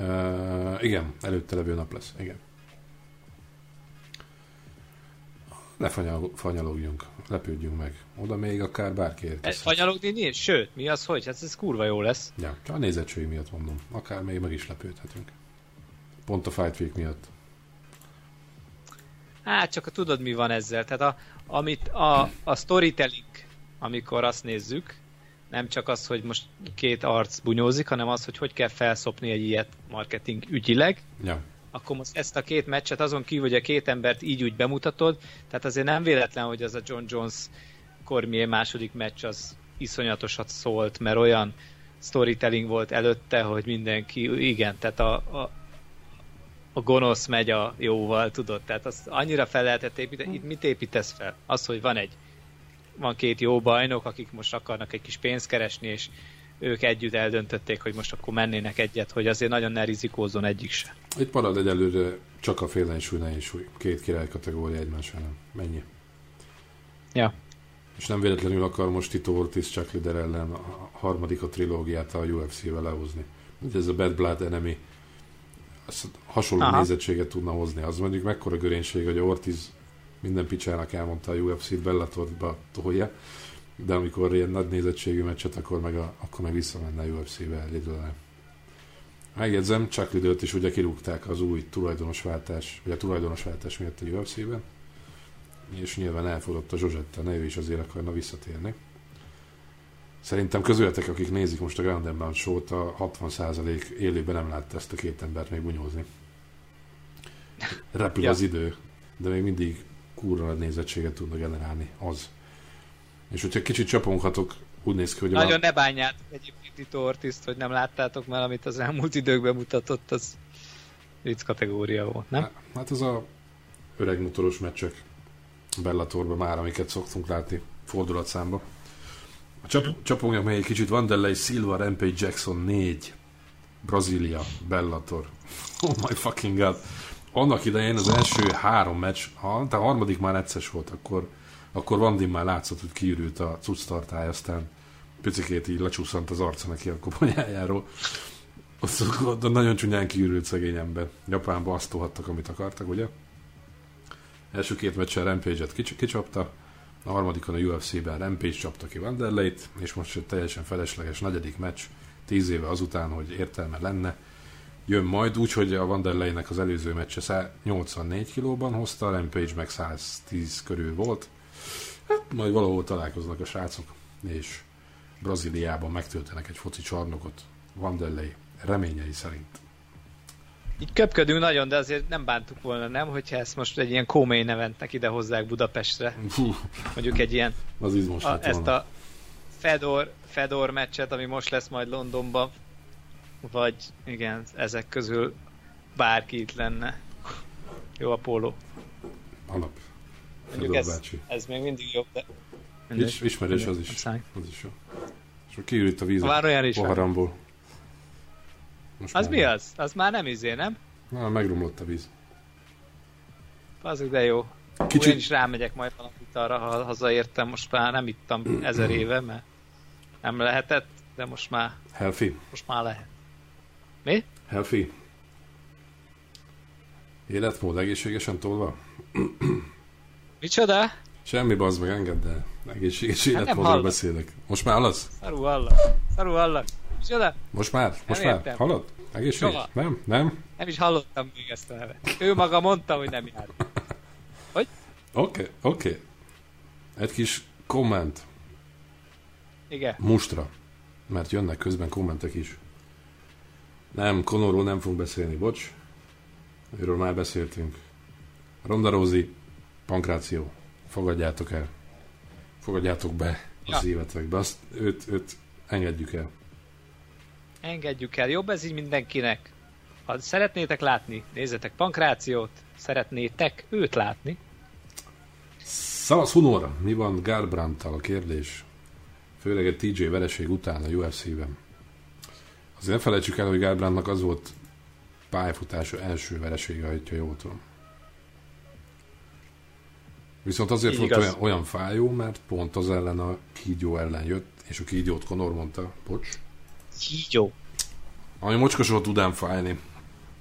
Uh, igen, előtte levő nap lesz, igen. Ne fanyal, fanyalogjunk, lepődjünk meg. Oda még akár bárki érkezik. Fanyalogni nincs? Sőt, mi az, hogy? Hát ez kurva jó lesz. Ja, csak a nézettség miatt mondom. Akár még meg is lepődhetünk. Pont a Fight Week miatt. Hát csak tudod mi van ezzel. Tehát a, amit a, a storytelling, amikor azt nézzük, nem csak az, hogy most két arc bunyózik, hanem az, hogy hogy kell felszopni egy ilyet marketing ügyileg. Ja. Akkor most ezt a két meccset azon kívül, hogy a két embert így úgy bemutatod, tehát azért nem véletlen, hogy az a John Jones Cormier második meccs az iszonyatosat szólt, mert olyan storytelling volt előtte, hogy mindenki, igen, tehát a, a, a gonosz megy a jóval, tudod? Tehát az annyira fel lehetett építeni. Itt mit építesz fel? Az, hogy van egy van két jó bajnok, akik most akarnak egy kis pénzt keresni, és ők együtt eldöntötték, hogy most akkor mennének egyet, hogy azért nagyon ne rizikózzon egyik se. Itt marad egyelőre csak a félensúly, nehézsúly. Két király kategória egymás ellen. Mennyi? Ja. És nem véletlenül akar most Tito Ortiz Chuck Lider ellen a harmadik a trilógiát a UFC-vel lehozni. Ez a Bad Blood Enemy hasonló Aha. nézettséget tudna hozni. Az mondjuk mekkora görénység, hogy Ortiz minden picsának elmondta a UFC-t, Bellatorba tolja, de amikor ilyen nagy nézettségű meccset, akkor meg, a, akkor meg visszamenne a UFC-be Lidl-re. Megjegyzem, csak időt is ugye kirúgták az új tulajdonosváltás, vagy a tulajdonosváltás miatt a UFC-ben, és nyilván elfogadott a Zsozsetta, ne ő is azért akarna visszatérni. Szerintem közületek, akik nézik most a Grand Pound show a 60% élőben nem látta ezt a két embert még bunyózni. Repül ja. az idő, de még mindig kurva nézettséget tudnak generálni. Az. És hogyha kicsit csaponghatok, úgy néz ki, hogy... Nagyon a... ne bánjátok egyébként Tito Ortizt, hogy nem láttátok, mert amit az elmúlt időkben mutatott, az vicc kategória volt, nem? Hát az a öreg motoros meccsek Bellatorban már, amiket szoktunk látni fordulatszámba Csap, csapogjak meg egy kicsit Vanderlei Silva, Rampage Jackson 4. Brazília, Bellator. Oh my fucking god. Annak idején az első három meccs, ha a harmadik már egyszer volt, akkor, akkor Vandin már látszott, hogy kiürült a cucc tartály, aztán picikét így lecsúszant az arca neki a koponyájáról. De nagyon csúnyán kiürült szegény ember. Japánba azt tohattak, amit akartak, ugye? Első két meccsen Rampage-et kicsapta, a harmadikon a UFC-ben Rampage csapta ki Wanderleit, és most egy teljesen felesleges negyedik meccs, tíz éve azután, hogy értelme lenne, jön majd, úgyhogy a Wanderleinek az előző meccse 84 kilóban hozta, a Rampage meg 110 körül volt. Hát majd valahol találkoznak a srácok, és Brazíliában megtöltenek egy foci csarnokot Wanderlei reményei szerint. Így köpködünk nagyon, de azért nem bántuk volna, nem? Hogyha ezt most egy ilyen kómei neventnek ide hozzák Budapestre. Mondjuk egy ilyen... Az izmos a, Ezt a Fedor, Fedor meccset, ami most lesz majd Londonban, vagy igen, ezek közül bárki itt lenne. Jó a póló. Alap. Mondjuk ez, ez még mindig jobb, de... Is, ismerős az is. Az is jó. És kiürült a víz a poharamból. Most az mi az? Az már nem izé, nem? Na, megromlott a víz. Az de jó. Kicsit... Én is rámegyek majd valamit arra, ha hazaértem. Most már nem ittam ezer éve, mert nem lehetett, de most már... Healthy. Most már lehet. Mi? Healthy. Életmód egészségesen tolva? Micsoda? Semmi bazd meg, engedd el. Egészséges hát életmódról beszélek. Most már hallasz? Szarú hallak. Szarú hallak. Micsoda? Most már? Most nem már? Értem. Hallod? Egészséges? Soha. Nem? Nem? Nem is hallottam még ezt a nevet. Ő maga mondta, hogy nem jár. Hogy? Oké, okay, oké. Okay. Egy kis komment. Igen. Mustra. Mert jönnek közben kommentek is. Nem, Konorról nem fogunk beszélni, bocs. Őről már beszéltünk. Ronda Rosi, Pankráció. Fogadjátok el. Fogadjátok be az ja. évetekbe. Azt, őt, őt engedjük el. Engedjük el. Jobb ez így mindenkinek. Ha szeretnétek látni, nézzetek Pankrációt. Szeretnétek őt látni. Szavasz Hunor, mi van Garbrandtal a kérdés? Főleg egy TJ vereség után a UFC-ben. Azért ne felejtsük el, hogy Garbrandnak az volt pályafutása első veresége, ha jól tudom. Viszont azért Így volt olyan, olyan fájó, mert pont az ellen a kígyó ellen jött, és a kígyót Conor mondta, bocs. Kígyó. Ami mocskosról tudám fájni.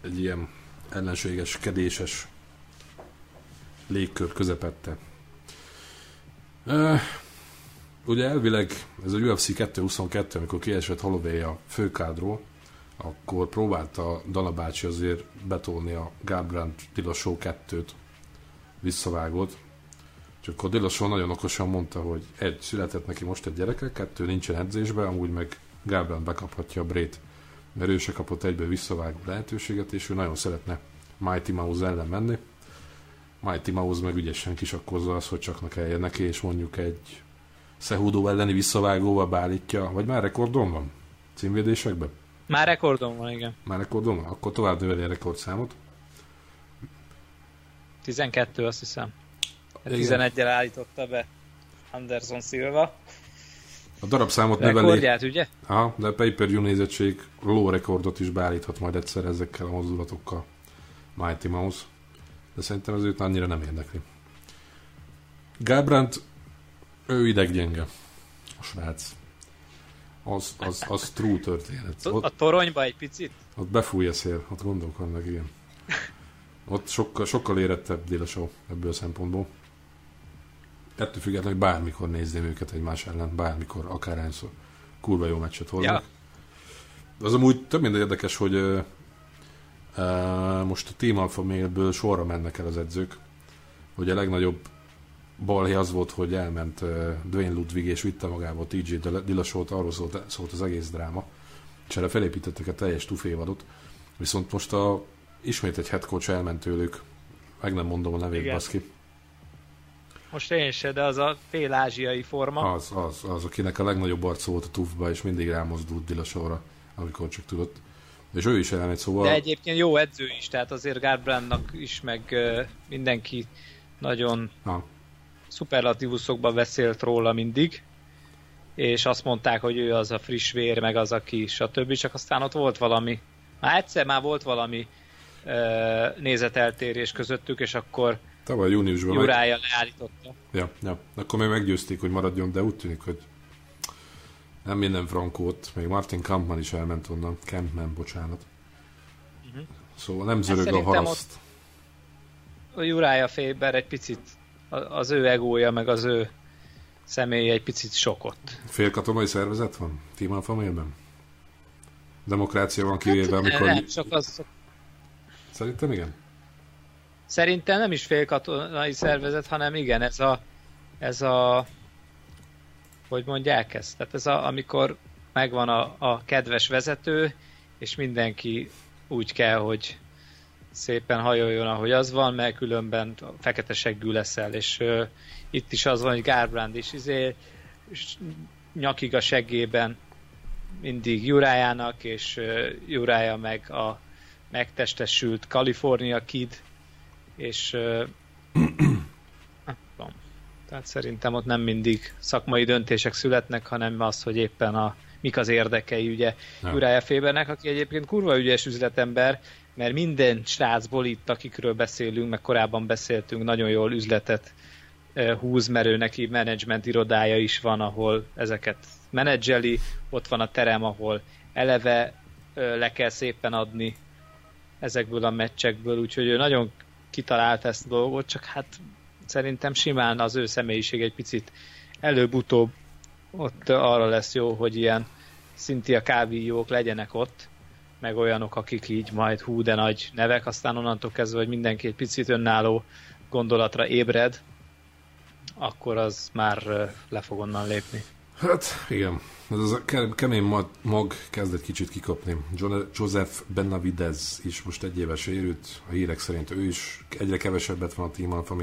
Egy ilyen ellenséges, kedéses légkör közepette. Uh, ugye elvileg ez a UFC 222, amikor kiesett Holloway a főkádról, akkor próbálta Dana bácsi azért betolni a Garbrandt Dillashaw 2-t, visszavágott, csak akkor Dillashaw nagyon okosan mondta, hogy egy, született neki most egy gyereke, kettő, nincsen edzésbe, amúgy meg Garbrandt bekaphatja a Brét, mert ő se kapott egyből visszavágó lehetőséget, és ő nagyon szeretne Mighty Mouse ellen menni. Mighty Mouse meg ügyesen kisakkozza az, hogy csak ne kelljen neki, és mondjuk egy Szehúdó elleni visszavágóval beállítja, vagy már rekordon van? Címvédésekben? Már rekordon van, igen. Már rekordon van? Akkor tovább növeli a rekordszámot. 12 azt hiszem. 11-el állította be Anderson Silva. A darabszámot növeli. Rekordját, ugye? Aha, de a pay-per-view nézettség low rekordot is beállíthat majd egyszer ezekkel a mozdulatokkal. Mighty Mouse. De szerintem az őt annyira nem érdekli. Gábránt, ő ideggyenge. A srác. Az, az, az true történet. Ott, a toronyba egy picit? Ott befújja szél, ott gondolkodnak, igen. Ott sokkal, sokkal érettebb Dillashaw ebből a szempontból. Ettől függetlenül, hogy bármikor nézném őket egymás ellen, bármikor, akárhányszor. Kurva jó meccset hoznak. Ja. Az amúgy több minden érdekes, hogy uh, uh, most a Team Alpha Mailből sorra mennek el az edzők, hogy a legnagyobb balhé az volt, hogy elment uh, Dwayne Ludwig és vitte magával TJ Dillashaw-t, arról szólt, szólt az egész dráma, és erre felépítettek egy teljes tufévadot. Viszont most a, ismét egy head coach elment tőlük, meg nem mondom a nevét, baszki. Most én se, de az a fél ázsiai forma. Az, az, az, akinek a legnagyobb arca volt a tufba, és mindig rámozdult Dillashaw-ra, amikor csak tudott. És ő is elmegy, szóval... De egyébként jó edző is, tehát azért Garbrandnak is, meg mindenki nagyon ha. szuperlatívuszokban beszélt róla mindig. és azt mondták, hogy ő az a friss vér, meg az, aki stb. Csak aztán ott volt valami, már egyszer már volt valami nézeteltérés közöttük, és akkor Tavaly júniusban Jurája meg... leállította. Ja, ja, akkor még meggyőzték, hogy maradjon, de úgy tűnik, hogy nem minden frankót, még Martin Kampman is elment onnan, Kampman, bocsánat. Uh-huh. Szóval nem zörög hát a haraszt. A Jurája Féber egy picit, az ő egója, meg az ő személye egy picit sokott. Félkatonai szervezet van? Team Familben? Demokrácia van kivéve, hát, amikor... Nem, csak az... Szerintem igen. Szerintem nem is félkatonai szervezet, hanem igen, ez a, ez a hogy mondják ezt? Tehát ez a, amikor megvan a, a kedves vezető, és mindenki úgy kell, hogy szépen hajoljon, ahogy az van, mert különben fekete seggű leszel, és uh, itt is az van, hogy Gárbrand is izé, nyakig a seggében mindig Jurájának, és uh, Jurája meg a megtestesült California Kid, és uh, tehát szerintem ott nem mindig szakmai döntések születnek, hanem az, hogy éppen a, mik az érdekei, ugye Uriah Fébernek, aki egyébként kurva ügyes üzletember, mert minden srácból itt, akikről beszélünk, meg korábban beszéltünk, nagyon jól üzletet húz, mert ő neki menedzsment irodája is van, ahol ezeket menedzseli, ott van a terem, ahol eleve le kell szépen adni ezekből a meccsekből, úgyhogy ő nagyon kitalált ezt a dolgot, csak hát szerintem simán az ő személyiség egy picit előbb-utóbb ott arra lesz jó, hogy ilyen szinti a kávíjók legyenek ott, meg olyanok, akik így majd hú de nagy nevek, aztán onnantól kezdve, hogy mindenki egy picit önálló gondolatra ébred, akkor az már le fog onnan lépni. Hát igen, ez az a kemény mag, mag kezd egy kicsit kikapni. Joseph Benavidez is most egy éves érült, a hírek szerint ő is egyre kevesebbet van a Team Alpha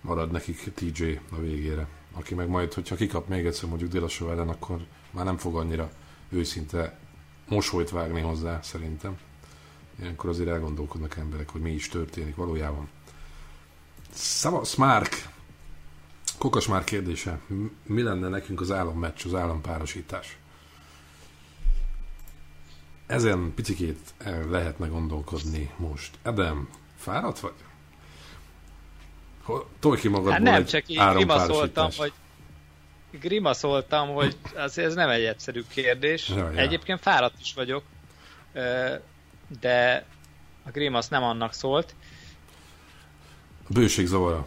marad nekik TJ a végére. Aki meg majd, hogyha kikap még egyszer mondjuk Dillashaw ellen, akkor már nem fog annyira őszinte mosolyt vágni hozzá, szerintem. Ilyenkor azért elgondolkodnak emberek, hogy mi is történik valójában. Szavasz Márk! Kokas már kérdése. Mi lenne nekünk az állammeccs, az állampárosítás? Ezen picikét lehetne gondolkodni most. Edem, fáradt vagy? Tolj ki magadból hát nem, egy csak így grimaszoltam, hogy grimaszoltam, hogy az, ez nem egy egyszerű kérdés. Ja, ja. Egyébként fáradt is vagyok, de a grimasz nem annak szólt. A bőség zavara.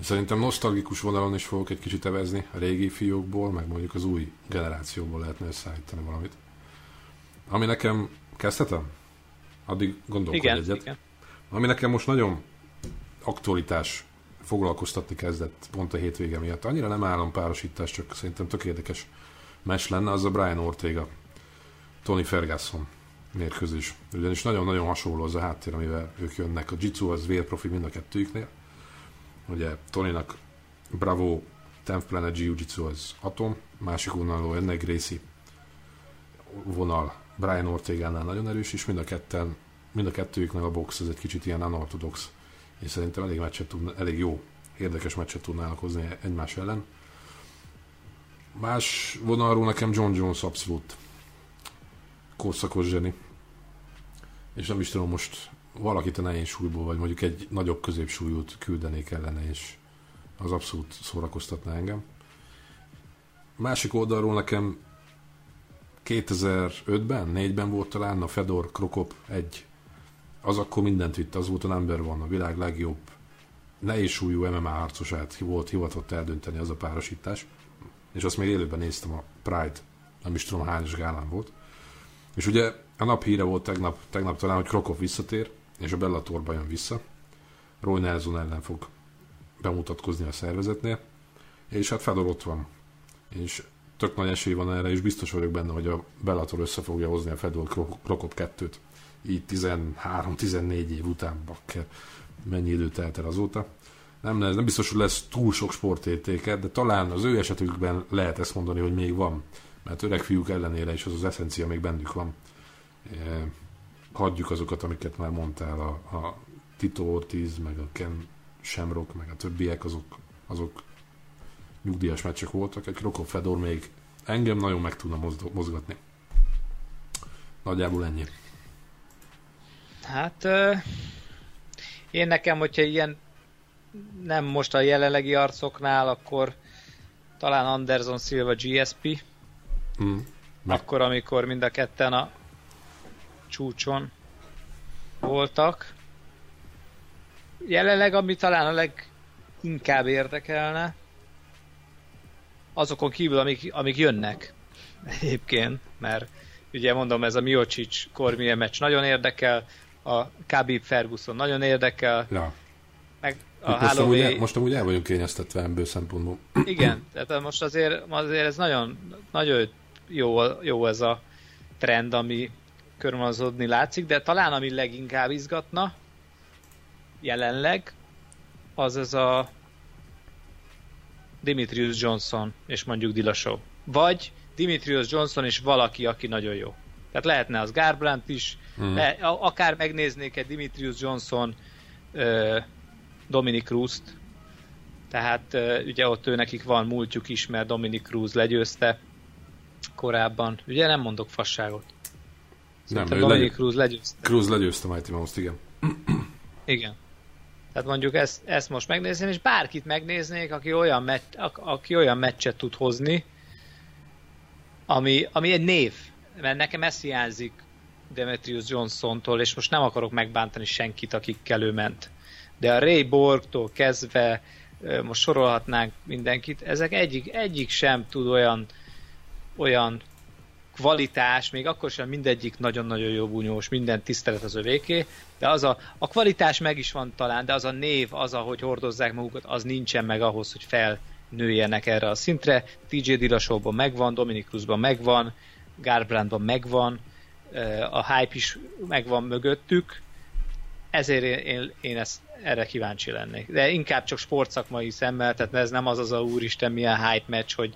Én szerintem nosztalgikus vonalon is fogok egy kicsit evezni a régi fiókból, meg mondjuk az új generációból lehetne összeállítani valamit. Ami nekem... Kezdhetem? Addig gondolkodj igen, egyet. Igen. Ami nekem most nagyon aktualitás foglalkoztatni kezdett pont a hétvége miatt. Annyira nem állampárosítás, csak szerintem tök érdekes mes lenne, az a Brian Ortega, Tony Ferguson mérkőzés. Ugyanis nagyon-nagyon hasonló az a háttér, amivel ők jönnek. A Jitsu az vérprofi mind a kettőjüknél. Ugye Tonynak Bravo 10 Planet Jiu-Jitsu az Atom, másik vonalról ennek Gracie vonal Brian Ortegánál nagyon erős, és mind a ketten, mind a kettőjüknek a box az egy kicsit ilyen unorthodox és szerintem elég, meccset tudna, elég jó, érdekes meccset tudnának hozni egymás ellen. Más vonalról nekem John Jones abszolút korszakos zseni. És nem is tudom, most valakit a nehéz súlyból, vagy mondjuk egy nagyobb középsúlyút küldenék ellene, és az abszolút szórakoztatna engem. Másik oldalról nekem 2005-ben, 4-ben volt talán a Fedor Krokop egy az akkor mindent vitt, az volt a number van, a világ legjobb nehéz súlyú MMA harcosát volt hivatott eldönteni az a párosítás. És azt még élőben néztem a Pride, nem is tudom hányos gálán volt. És ugye a nap híre volt tegnap, tegnap talán, hogy Krokov visszatér, és a Bellatorba jön vissza. Roy Nelson ellen fog bemutatkozni a szervezetnél, és hát Fedor ott van. És tök nagy esély van erre, és biztos vagyok benne, hogy a Bellator össze fogja hozni a Fedor Krokop 2-t így 13-14 év után bakker, mennyi idő telt el azóta. Nem, nem biztos, hogy lesz túl sok sportértéke, de talán az ő esetükben lehet ezt mondani, hogy még van, mert öreg fiúk ellenére is az az eszencia még bennük van. E, hagyjuk azokat, amiket már mondtál, a, a Tito Ortiz, meg a Ken Shamrock, meg a többiek, azok, azok nyugdíjas meccsek voltak, egy Krokov Fedor még engem nagyon meg tudna mozgatni. Nagyjából ennyi. Hát én nekem, hogyha ilyen nem most a jelenlegi arcoknál, akkor talán Anderson Silva GSP, mm. akkor, amikor mind a ketten a csúcson voltak. Jelenleg, ami talán a leginkább érdekelne, azokon kívül, amik, amik jönnek egyébként, mert ugye mondom, ez a Miocic Kormie meccs nagyon érdekel, a Khabib Ferguson nagyon érdekel, ja. meg a most, Holloway... amúgy, most amúgy el vagyunk kényeztetve ebből szempontból. Igen, tehát most azért, azért ez nagyon, nagyon jó, jó ez a trend, ami körülmazodni látszik, de talán ami leginkább izgatna jelenleg, az ez a Dimitrius Johnson és mondjuk Dillashaw. Vagy Dimitrius Johnson és valaki, aki nagyon jó. Tehát lehetne az Garbrandt is, mm. le, akár megnéznék egy Dimitrius Johnson Dominic Cruz-t, tehát ö, ugye ott ő nekik van múltjuk is, mert Dominic Cruz legyőzte korábban. Ugye nem mondok fasságot. Nem, Dominic legy- Cruz legyőzte. Cruz legyőzte Mighty Mouse-t, igen. igen. Tehát mondjuk ezt, ezt most megnézném, és bárkit megnéznék, aki olyan, meccs, aki olyan meccset tud hozni, ami, ami egy név. Mert nekem ez hiányzik Demetrius Johnson-tól, és most nem akarok megbántani senkit, akikkel ő ment. De a Ray Borgtól kezdve, most sorolhatnánk mindenkit, ezek egyik, egyik sem tud olyan, olyan kvalitás, még akkor sem mindegyik nagyon-nagyon jó bunyós, minden tisztelet az övéké, de az a, a kvalitás meg is van talán, de az a név, az, ahogy hordozzák magukat, az nincsen meg ahhoz, hogy felnőjenek erre a szintre. TJ Dillasóban megvan, Dominic Cruzban megvan, Garbrandban megvan, a hype is megvan mögöttük, ezért én, én, én ezt, erre kíváncsi lennék. De inkább csak sportszakmai szemmel, tehát ez nem az az a úristen milyen hype meccs, hogy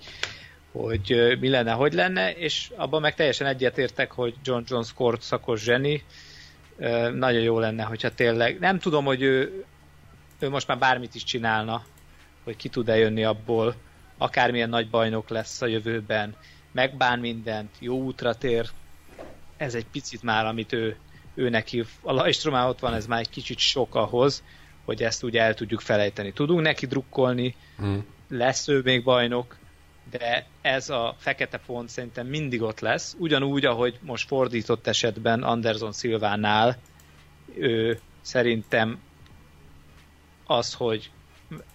hogy mi lenne, hogy lenne, és abban meg teljesen egyetértek, hogy John Jones kort szakos zseni, nagyon jó lenne, hogyha tényleg, nem tudom, hogy ő, ő most már bármit is csinálna, hogy ki tud-e jönni abból, akármilyen nagy bajnok lesz a jövőben, megbán mindent, jó útra tér, ez egy picit már, amit ő, ő neki, a Lajstromá ott van, ez már egy kicsit sok ahhoz, hogy ezt úgy el tudjuk felejteni. Tudunk neki drukkolni, mm. lesz ő még bajnok, de ez a fekete pont szerintem mindig ott lesz, ugyanúgy, ahogy most fordított esetben Anderson Szilvánál ő szerintem az, hogy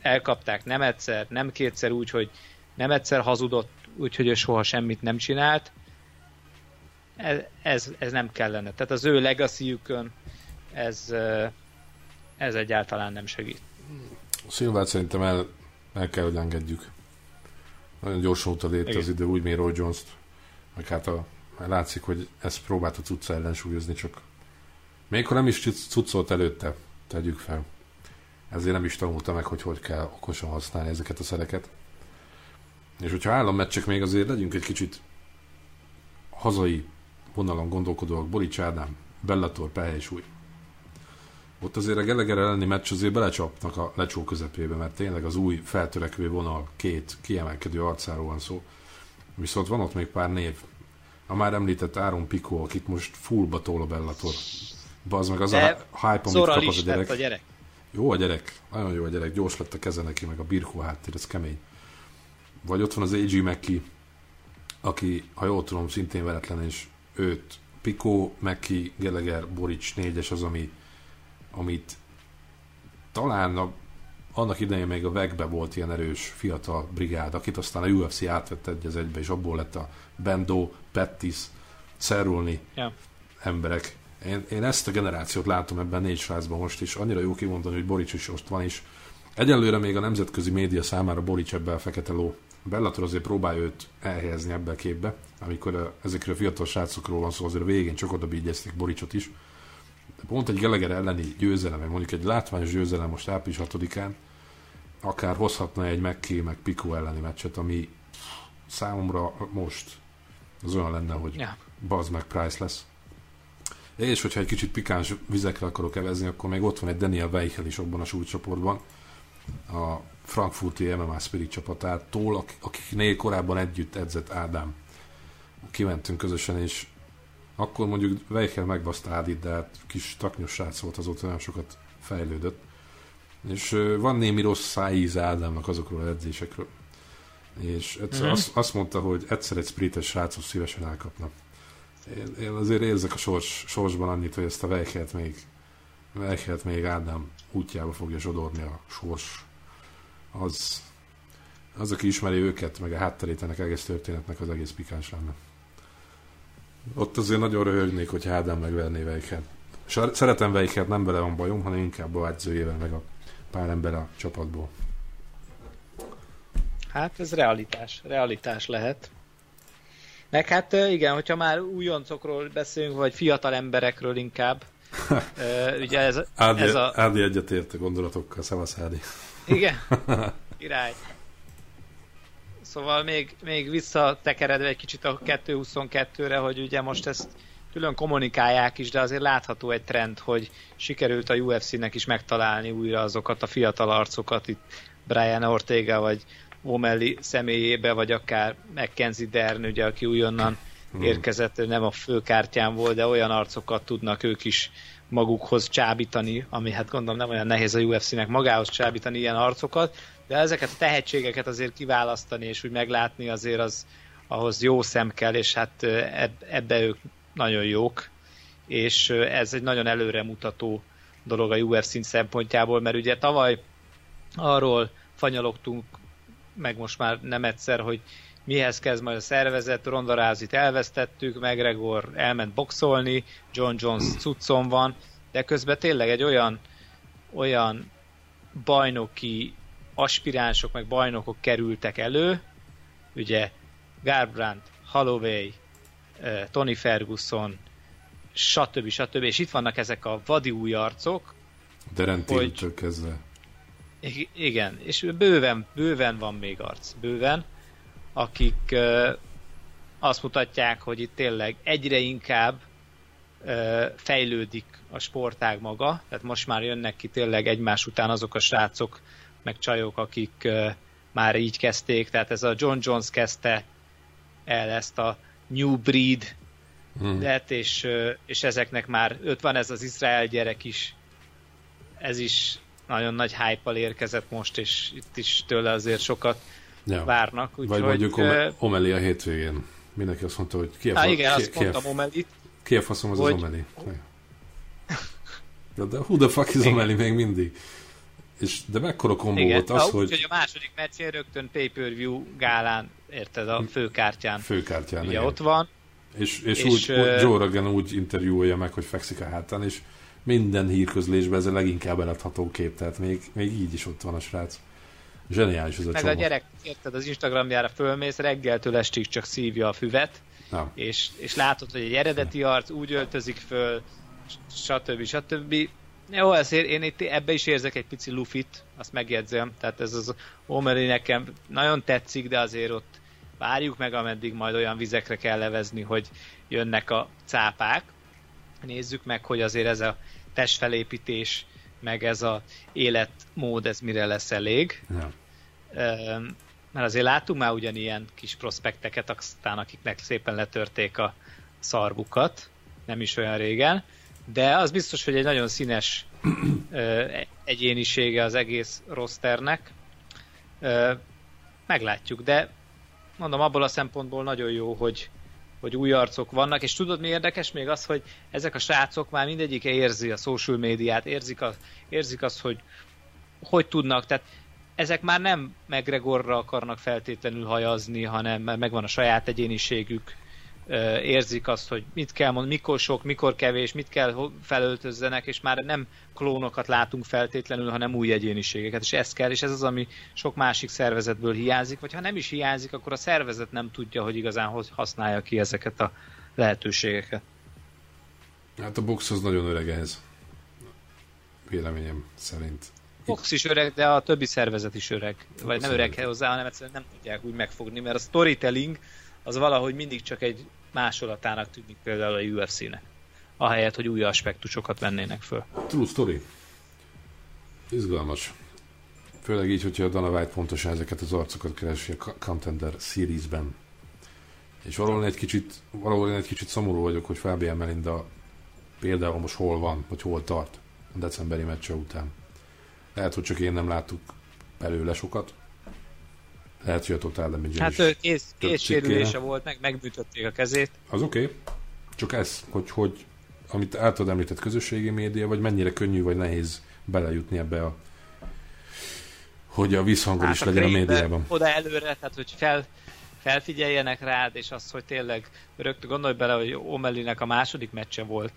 elkapták nem egyszer, nem kétszer úgy, hogy nem egyszer hazudott, úgyhogy ő soha semmit nem csinált, ez, ez, ez nem kellene. Tehát az ő legacy ez, ez egyáltalán nem segít. Szilvát szerintem el, el kell, hogy engedjük. Nagyon gyorsan utadért az idő, úgy, mint Roy Jones-t. Meg hát a, látszik, hogy ezt próbálta cucca ellensúlyozni, csak még akkor nem is cuccolt előtte, tegyük fel. Ezért nem is tanulta meg, hogy hogy kell okosan használni ezeket a szereket. És hogyha állammeccsek még azért legyünk egy kicsit hazai vonalon gondolkodóak, Bolics Ádám, Bellator, Pehely ott azért a Geleger elleni meccs azért belecsapnak a lecsó közepébe, mert tényleg az új feltörekvő vonal két kiemelkedő arcáról van szó. Viszont van ott még pár név. A már említett Áron Pico, akit most fullba tól a Bellator. Bazd meg az De a hype, amit kap az a gyerek. a gyerek. Jó a gyerek, nagyon jó a gyerek, gyors lett a keze neki, meg a birkó háttér, ez kemény. Vagy ott van az AG Meki, aki, ha jól tudom, szintén veretlen, és őt Pico, Meki, Geleger, Borics négyes az, ami amit talán a, annak idején még a vegbe volt ilyen erős fiatal brigád, akit aztán a UFC átvett egy az egybe, és abból lett a Bendo, Pettis, Cerulni yeah. emberek. Én, én ezt a generációt látom ebben négy srácban most is. Annyira jó kimondani, hogy Borics is most van is. Egyelőre még a nemzetközi média számára Borics ebben a fekete ló. Bellator azért próbálja őt elhelyezni ebbe a képbe, amikor ezekről a fiatal srácokról van szó, azért a végén csak oda bígyezték Boricsot is pont egy Geleger elleni győzelem, vagy mondjuk egy látványos győzelem most április 6-án, akár hozhatna egy McKay meg Pico elleni meccset, ami számomra most az olyan lenne, hogy yeah. Buzz meg Price lesz. És hogyha egy kicsit pikáns vizekre akarok evezni, akkor még ott van egy Daniel Weichel is abban a súlycsoportban. A frankfurti MMA Spirit csapatától, akiknél korábban együtt edzett Ádám. Kimentünk közösen, és akkor mondjuk Weichel megbaszta Ádit, de hát kis taknyos srác volt, azóta nagyon sokat fejlődött. És van némi rossz szájíz Ádámnak azokról az edzésekről. És egyszer uh-huh. azt, azt mondta, hogy egyszer egy sprites srácot szívesen elkapna. Én, én azért érzek a sors, sorsban annyit, hogy ezt a Weichelt még, Weichelt még Ádám útjába fogja zsodorni a sors. Az, az, aki ismeri őket, meg a hátterét ennek egész történetnek, az egész pikáns lenne. Ott azért nagyon röhögnék, hogy Ádám megverné Weichelt. Szeretem Weichelt, nem bele van bajom, hanem inkább a edzőjével, meg a pár ember a csapatból. Hát ez realitás, realitás lehet. Meg hát igen, hogyha már újoncokról beszélünk, vagy fiatal emberekről inkább, ugye ez, Ádi, ez a... Ádi egyetért a gondolatokkal, szevasz Ádi. Igen, király. Szóval még, még visszatekeredve egy kicsit a 2.22-re, hogy ugye most ezt külön kommunikálják is, de azért látható egy trend, hogy sikerült a UFC-nek is megtalálni újra azokat a fiatal arcokat, itt Brian Ortega vagy Omelli személyébe, vagy akár Mackenzie Dern, ugye, aki újonnan hmm. érkezett, nem a főkártyán volt, de olyan arcokat tudnak ők is magukhoz csábítani, ami hát gondolom nem olyan nehéz a UFC-nek magához csábítani ilyen arcokat, de ezeket a tehetségeket azért kiválasztani és úgy meglátni azért az ahhoz jó szem kell, és hát ebbe ők nagyon jók, és ez egy nagyon előremutató dolog a UFC szempontjából, mert ugye tavaly arról fanyalogtunk meg most már nem egyszer, hogy mihez kezd majd a szervezet, Ronda Rázit elvesztettük, McGregor elment boxolni, John Jones cuccon van, de közben tényleg egy olyan, olyan bajnoki aspiránsok, meg bajnokok kerültek elő, ugye Garbrandt, Holloway, Tony Ferguson, stb. stb. És itt vannak ezek a vadi új arcok. Derentintől kezdve. Igen, és bőven, bőven van még arc, bőven, akik azt mutatják, hogy itt tényleg egyre inkább fejlődik a sportág maga, tehát most már jönnek ki tényleg egymás után azok a srácok, meg csajok, akik már így kezdték, tehát ez a John Jones kezdte el ezt a New Breed hmm. lett, és, és ezeknek már ott van ez az Izrael gyerek is, ez is nagyon nagy hype érkezett most, és itt is tőle azért sokat ja. várnak. Úgy, Vagy mondjuk uh, Omeli a hétvégén. Mindenki azt mondta, hogy ki a, fa- igen, ki, azt ki, mondtam Omelit. Ki a faszom az hogy... az Omeli? De, de who the fuck is Omeli még mindig? És, de mekkora kombó igen. volt az, ha, hogy... Úgy, hogy a második meccsén rögtön pay-per-view gálán, érted, a főkártyán. Főkártyán, Ugye igen. ott van. És, és, és úgy, uh, Joe Rogan úgy interjúolja meg, hogy fekszik a hátán, és minden hírközlésben ez a leginkább eladható kép, tehát még, még így is ott van a srác. Zseniális ez a Meg csomag. a gyerek, érted, az Instagramjára fölmész, reggeltől estig csak szívja a füvet, Na. és, és látod, hogy egy eredeti arc úgy öltözik föl, stb. stb. Jó, ezért én itt ebbe is érzek egy pici lufit, azt megjegyzem, tehát ez az Omeri nekem nagyon tetszik, de azért ott várjuk meg, ameddig majd olyan vizekre kell levezni, hogy jönnek a cápák. Nézzük meg, hogy azért ez a testfelépítés, meg ez a életmód, ez mire lesz elég. Ja. Mert azért láttunk már ugyanilyen kis prospekteket, aztán akiknek szépen letörték a szarvukat, nem is olyan régen, de az biztos, hogy egy nagyon színes egyénisége az egész rosternek. Meglátjuk, de mondom, abból a szempontból nagyon jó, hogy, hogy új arcok vannak, és tudod mi érdekes még az, hogy ezek a srácok már mindegyike érzi a social médiát, érzik, a, érzik azt, hogy hogy tudnak, tehát ezek már nem McGregorra akarnak feltétlenül hajazni, hanem megvan a saját egyéniségük, érzik azt, hogy mit kell mondani, mikor sok, mikor kevés, mit kell felöltözzenek, és már nem klónokat látunk feltétlenül, hanem új egyéniségeket, és ez kell, és ez az, ami sok másik szervezetből hiányzik, vagy ha nem is hiányzik, akkor a szervezet nem tudja, hogy igazán használja ki ezeket a lehetőségeket. Hát a box az nagyon öreg ehhez. Véleményem szerint. Box is öreg, de a többi szervezet is öreg. Vagy nem öreg hozzá, hanem egyszerűen nem tudják úgy megfogni, mert a storytelling az valahogy mindig csak egy másolatának tűnik például a UFC-nek. Ahelyett, hogy új aspektusokat vennének föl. True story. Izgalmas. Főleg így, hogyha a Dana White pontosan ezeket az arcokat keresi a Contender Series-ben. És valahol egy kicsit, valahol egy kicsit szomorú vagyok, hogy Fabian Melinda például most hol van, vagy hol tart a decemberi meccse után. Lehet, hogy csak én nem láttuk belőle sokat. Lehet, hogy a Total Damage Hát ő kész, kész sérülése volt, meg megbűtötték a kezét. Az oké. Okay. Csak ez, hogy, hogy amit általad említett közösségi média, vagy mennyire könnyű vagy nehéz belejutni ebbe a hogy a visszhangod hát is a legyen a médiában. Oda előre, tehát hogy fel, felfigyeljenek rád, és az, hogy tényleg rögtön gondolj bele, hogy Omelinek a második meccse volt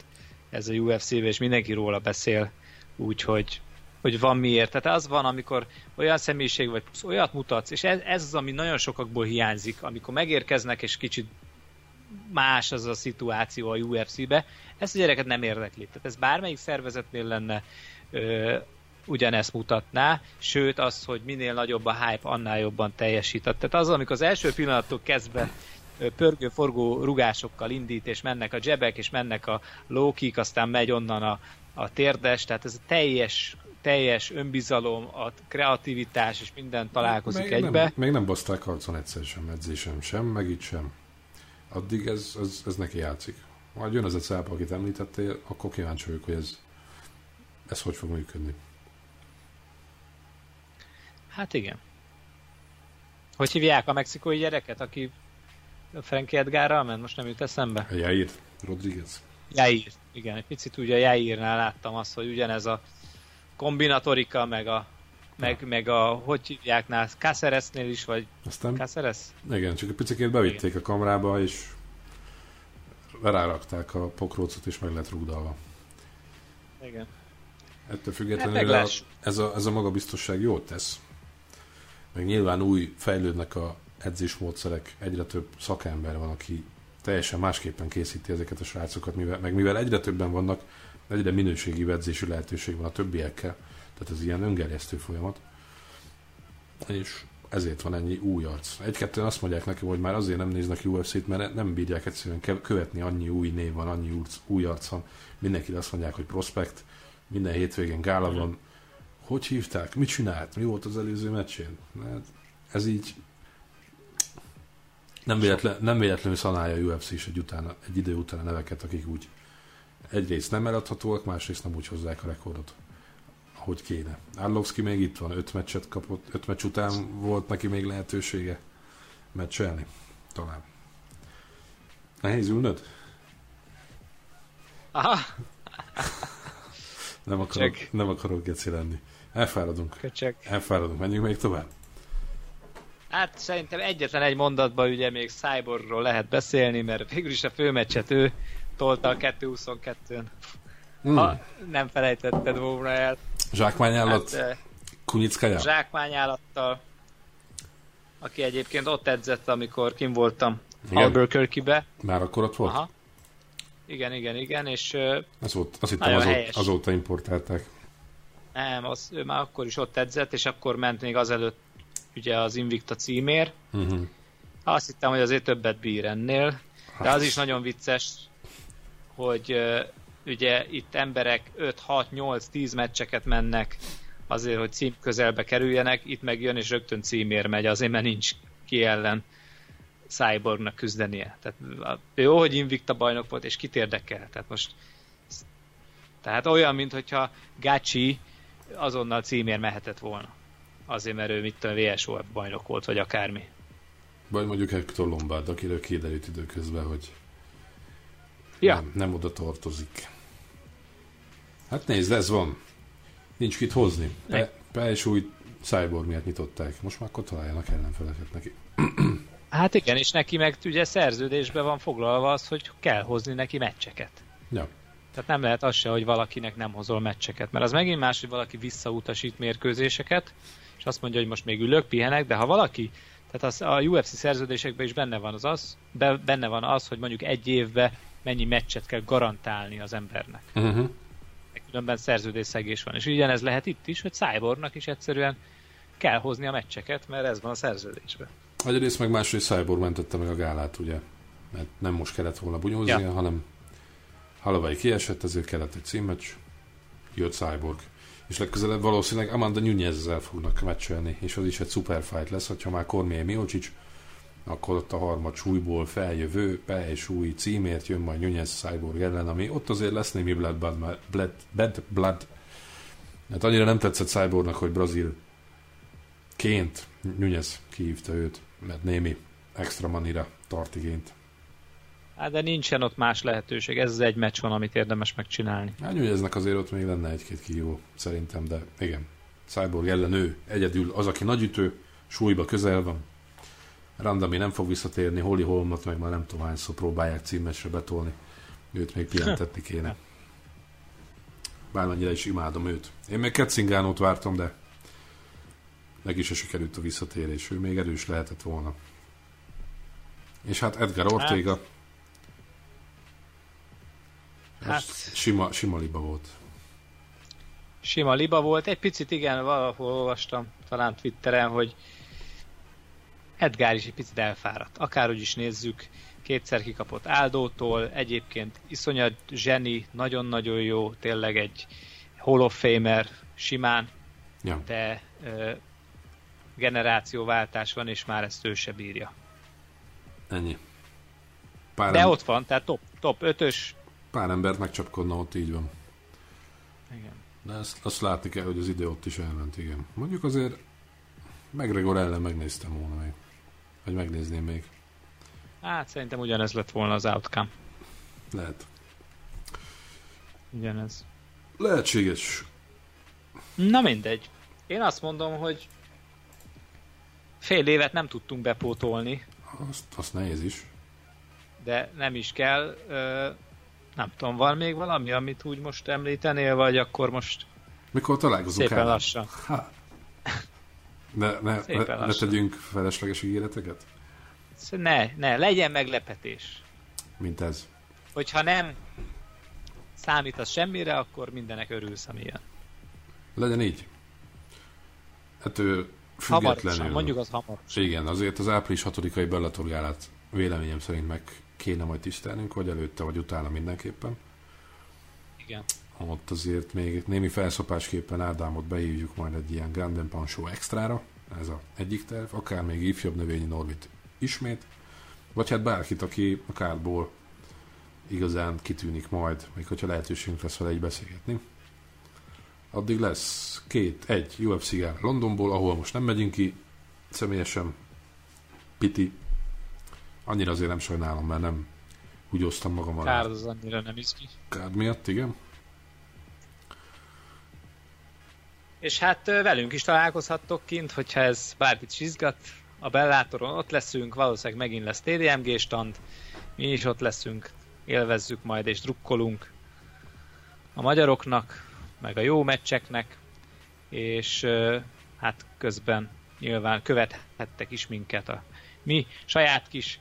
ez a UFC-be, és mindenki róla beszél, úgyhogy hogy van miért. Tehát az van, amikor olyan személyiség vagy, olyat mutatsz, és ez, ez az, ami nagyon sokakból hiányzik, amikor megérkeznek, és kicsit más az a szituáció a UFC-be, ezt a gyereket nem érdekli. Tehát ez bármelyik szervezetnél lenne ö, ugyanezt mutatná, sőt az, hogy minél nagyobb a hype, annál jobban teljesített. Tehát az, amikor az első pillanattól kezdve pörgő-forgó rugásokkal indít, és mennek a jebek, és mennek a lókik, aztán megy onnan a, a térdes, tehát ez a teljes teljes önbizalom, a kreativitás és minden találkozik még egybe. Nem, még nem baszták harcon egyszer sem, edzésem sem, meg itt sem. Addig ez, ez, ez neki játszik. Majd jön az a cápa, akit említettél, akkor kíváncsi vagyok, hogy ez, ez hogy fog működni. Hát igen. Hogy hívják a mexikói gyereket, aki Frankie Edgarral ment? Most nem jut eszembe. Jair Rodriguez. Jair, igen. Egy picit ugye Jairnál láttam azt, hogy ugyanez a kombinatorika, meg a meg, ja. meg a, hogy hívjáknál, Cáceresnél is, vagy Aztán, Cáceres? Igen, csak egy picit bevitték igen. a kamerába, és rárakták a pokrócot, és meg lett rúgdalva. Igen. Ettől függetlenül hát a, ez, a, ez a magabiztosság jót tesz. Meg nyilván új fejlődnek a edzésmódszerek, egyre több szakember van, aki teljesen másképpen készíti ezeket a srácokat, mivel, meg mivel egyre többen vannak, egyre minőségi edzési lehetőség van a többiekkel, tehát ez ilyen öngerjesztő folyamat. És ezért van ennyi új arc. Egy-kettőn azt mondják nekem, hogy már azért nem néznek UFC-t, mert nem bírják egyszerűen követni, annyi új név van, annyi új, új arc van. Mindenki azt mondják, hogy prospekt, minden hétvégén gála van. Hogy hívták? Mit csinált? Mi volt az előző meccsén? Hát ez így nem, véletlen, nem véletlenül szanálja a UFC is egy, utána, egy idő után a neveket, akik úgy egyrészt nem eladhatóak, másrészt nem úgy hozzák a rekordot, ahogy kéne. Arlovski még itt van, öt meccset kapott, öt meccs után volt neki még lehetősége meccselni. Talán. Nehéz ülnöd? Aha. nem akarok, Csak. nem akarok geci lenni. Elfáradunk. Köcsök. Elfáradunk. Menjünk még tovább? Hát szerintem egyetlen egy mondatban ugye még Cyborgról lehet beszélni, mert végül is a főmeccset ő tolta a 2-22-n. Hmm. Ha nem felejtetted volna el. Zsákmányállat? Hát, Kunickaja? Zsákmányállattal, aki egyébként ott edzett, amikor kim voltam Albuquerque-be. Már akkor ott volt? Aha. Igen, igen, igen, és azóta, azt hittem azóta, azóta importálták. Nem, az, ő már akkor is ott edzett, és akkor ment még azelőtt ugye az Invicta címér. Uh-huh. Azt hittem, hogy azért többet bír ennél, de az is nagyon vicces, hogy ugye itt emberek 5, 6, 8, 10 meccseket mennek azért, hogy cím közelbe kerüljenek, itt meg jön és rögtön címér megy, azért mert nincs ki ellen Cyborgnak küzdenie. Tehát jó, hogy Invicta bajnok volt, és kit érdekel. Tehát most tehát olyan, mintha Gachi azonnal címér mehetett volna. Azért, mert ő mit tudom, VSO bajnok volt, vagy akármi. Vagy mondjuk Hector Lombard, akiről kiderült időközben, hogy ja. nem, nem oda tartozik. Hát nézd, ez van. Nincs kit hozni. Pe, Pe és új Cyborg miatt nyitották. Most már akkor találjanak ellenfeleket neki. Hát igen, és neki meg ugye szerződésben van foglalva az, hogy kell hozni neki meccseket. Ja. Tehát nem lehet az se, hogy valakinek nem hozol meccseket, mert az megint más, hogy valaki visszautasít mérkőzéseket, és azt mondja, hogy most még ülök, pihenek, de ha valaki, tehát az, a UFC szerződésekben is benne van az, az be, benne van az, hogy mondjuk egy évbe mennyi meccset kell garantálni az embernek. Uh-huh. Különben szerződésszegés van. És ugyanez lehet itt is, hogy Cyborgnak is egyszerűen kell hozni a meccseket, mert ez van a szerződésben. Egyrészt meg másrészt Cyborg mentette meg a gálát, ugye? Mert nem most kellett volna bunyóznia, ja. hanem Halavai kiesett, ezért kellett egy címmecs, jött Cyborg. És legközelebb valószínűleg Amanda Nunezzel fognak meccselni, és az is egy super fight lesz, hogyha már Kormier Miocic, akkor ott a harmad súlyból feljövő új címért jön majd Nunez Cyborg ellen, ami ott azért lesz némi blood, blood, blood, blood, blood. Hát annyira nem tetszett Cyborgnak, hogy brazil ként Nunez kihívta őt, mert némi extra manira tart igényt. Hát de nincsen ott más lehetőség, ez az egy meccs van, amit érdemes megcsinálni. Hát Nuneznek azért ott még lenne egy-két kihívó, szerintem, de igen. Cyborg ellen ő egyedül az, aki nagyütő, súlyba közel van. Randami nem fog visszatérni, Holly Holmot meg már nem tudom hányszor próbálják címesre betolni. Őt még pihentetni kéne. Bármennyire is imádom őt. Én még Ketzingánót vártam, de meg is sikerült a visszatérés. Ő még erős lehetett volna. És hát Edgar Ortega. Hát, hát sima, sima liba volt. Sima liba volt. Egy picit igen, valahol olvastam, talán Twitteren, hogy Edgar is egy picit elfáradt. Akárhogy is nézzük, kétszer kikapott Áldótól, egyébként iszonyat zseni, nagyon-nagyon jó, tényleg egy Hall of Famer simán, ja. de ö, generációváltás van, és már ezt ő se bírja. Ennyi. Pár De em... ott van, tehát top, top 5-ös. Pár embert megcsapkodna ott, így van. Igen. De ezt, azt látni kell, hogy az ide ott is elment, igen. Mondjuk azért McGregor ellen megnéztem volna még. Vagy megnézném még. Hát szerintem ugyanez lett volna az outcome. Lehet. Ugyanez. Lehetséges. Na mindegy. Én azt mondom, hogy fél évet nem tudtunk bepótolni. Azt, azt nehéz is. De nem is kell. Ö, nem tudom, van még valami, amit úgy most említenél, vagy akkor most Mikor találkozunk Szépen el? lassan. Ha. Ne, ne, ne, ne tegyünk felesleges ígéreteket? Ne, ne, legyen meglepetés. Mint ez. Hogyha nem számítasz semmire, akkor mindenek örülsz, ami jön. Legyen így. Hát ő függetlenül... Hamarosan, mondjuk az hamarosan. Igen, azért az április 6-ai Bellator véleményem szerint meg kéne majd tisztelnünk, vagy előtte, vagy utána mindenképpen. Igen. Ott azért még némi felszopásképpen Ádámot behívjuk majd egy ilyen Granden Pancho extrára, ez a egyik terv, akár még ifjabb növényi Norvit ismét, vagy hát bárkit, aki a kárból igazán kitűnik majd, még hogyha lehetőségünk lesz vele egy beszélgetni. Addig lesz két, egy UFC gál Londonból, ahol most nem megyünk ki, személyesen piti. Annyira azért nem sajnálom, mert nem úgy osztam magam alá. Kárd az annyira nem izgi. Kárd miatt, igen. És hát velünk is találkozhattok kint, hogyha ez bárkit is izgat. A Bellátoron ott leszünk, valószínűleg megint lesz TDMG stand. Mi is ott leszünk, élvezzük majd és drukkolunk a magyaroknak, meg a jó meccseknek, és hát közben nyilván követhettek is minket a mi saját kis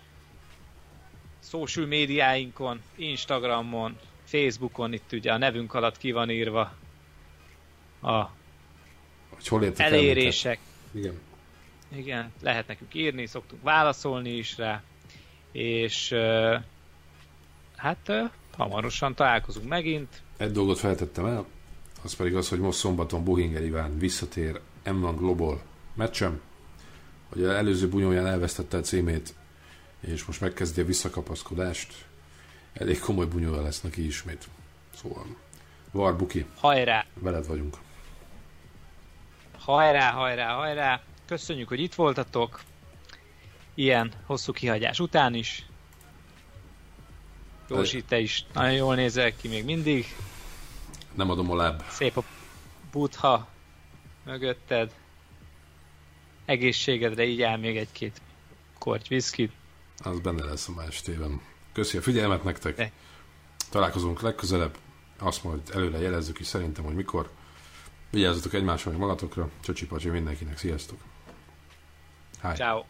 social médiáinkon, Instagramon, Facebookon, itt ugye a nevünk alatt ki van írva a hogy hol elérések. Igen. Igen, lehet nekünk írni, szoktunk válaszolni is rá, és hát hamarosan találkozunk megint. Egy dolgot feltettem el, az pedig az, hogy most szombaton Bohinger Iván visszatér M1 Global meccsem, hogy az előző bunyóján elvesztette a címét, és most megkezdi a visszakapaszkodást. Elég komoly bunyója lesz neki ismét. Szóval, Var Buki. Hajrá! Veled vagyunk. Hajrá, hajrá, hajrá! Köszönjük, hogy itt voltatok. Ilyen hosszú kihagyás után is. Józsi, te is nagyon jól nézel ki még mindig. Nem adom a láb. Szép a butha mögötted. Egészségedre így áll még egy-két korty viszkit. Az benne lesz a más téven. Köszi a figyelmet nektek. De. Találkozunk legközelebb. Azt majd előre jelezzük is szerintem, hogy mikor. Vigyázzatok egymásra, magatokra. Csocsi mindenkinek. Sziasztok! Hi. Ciao.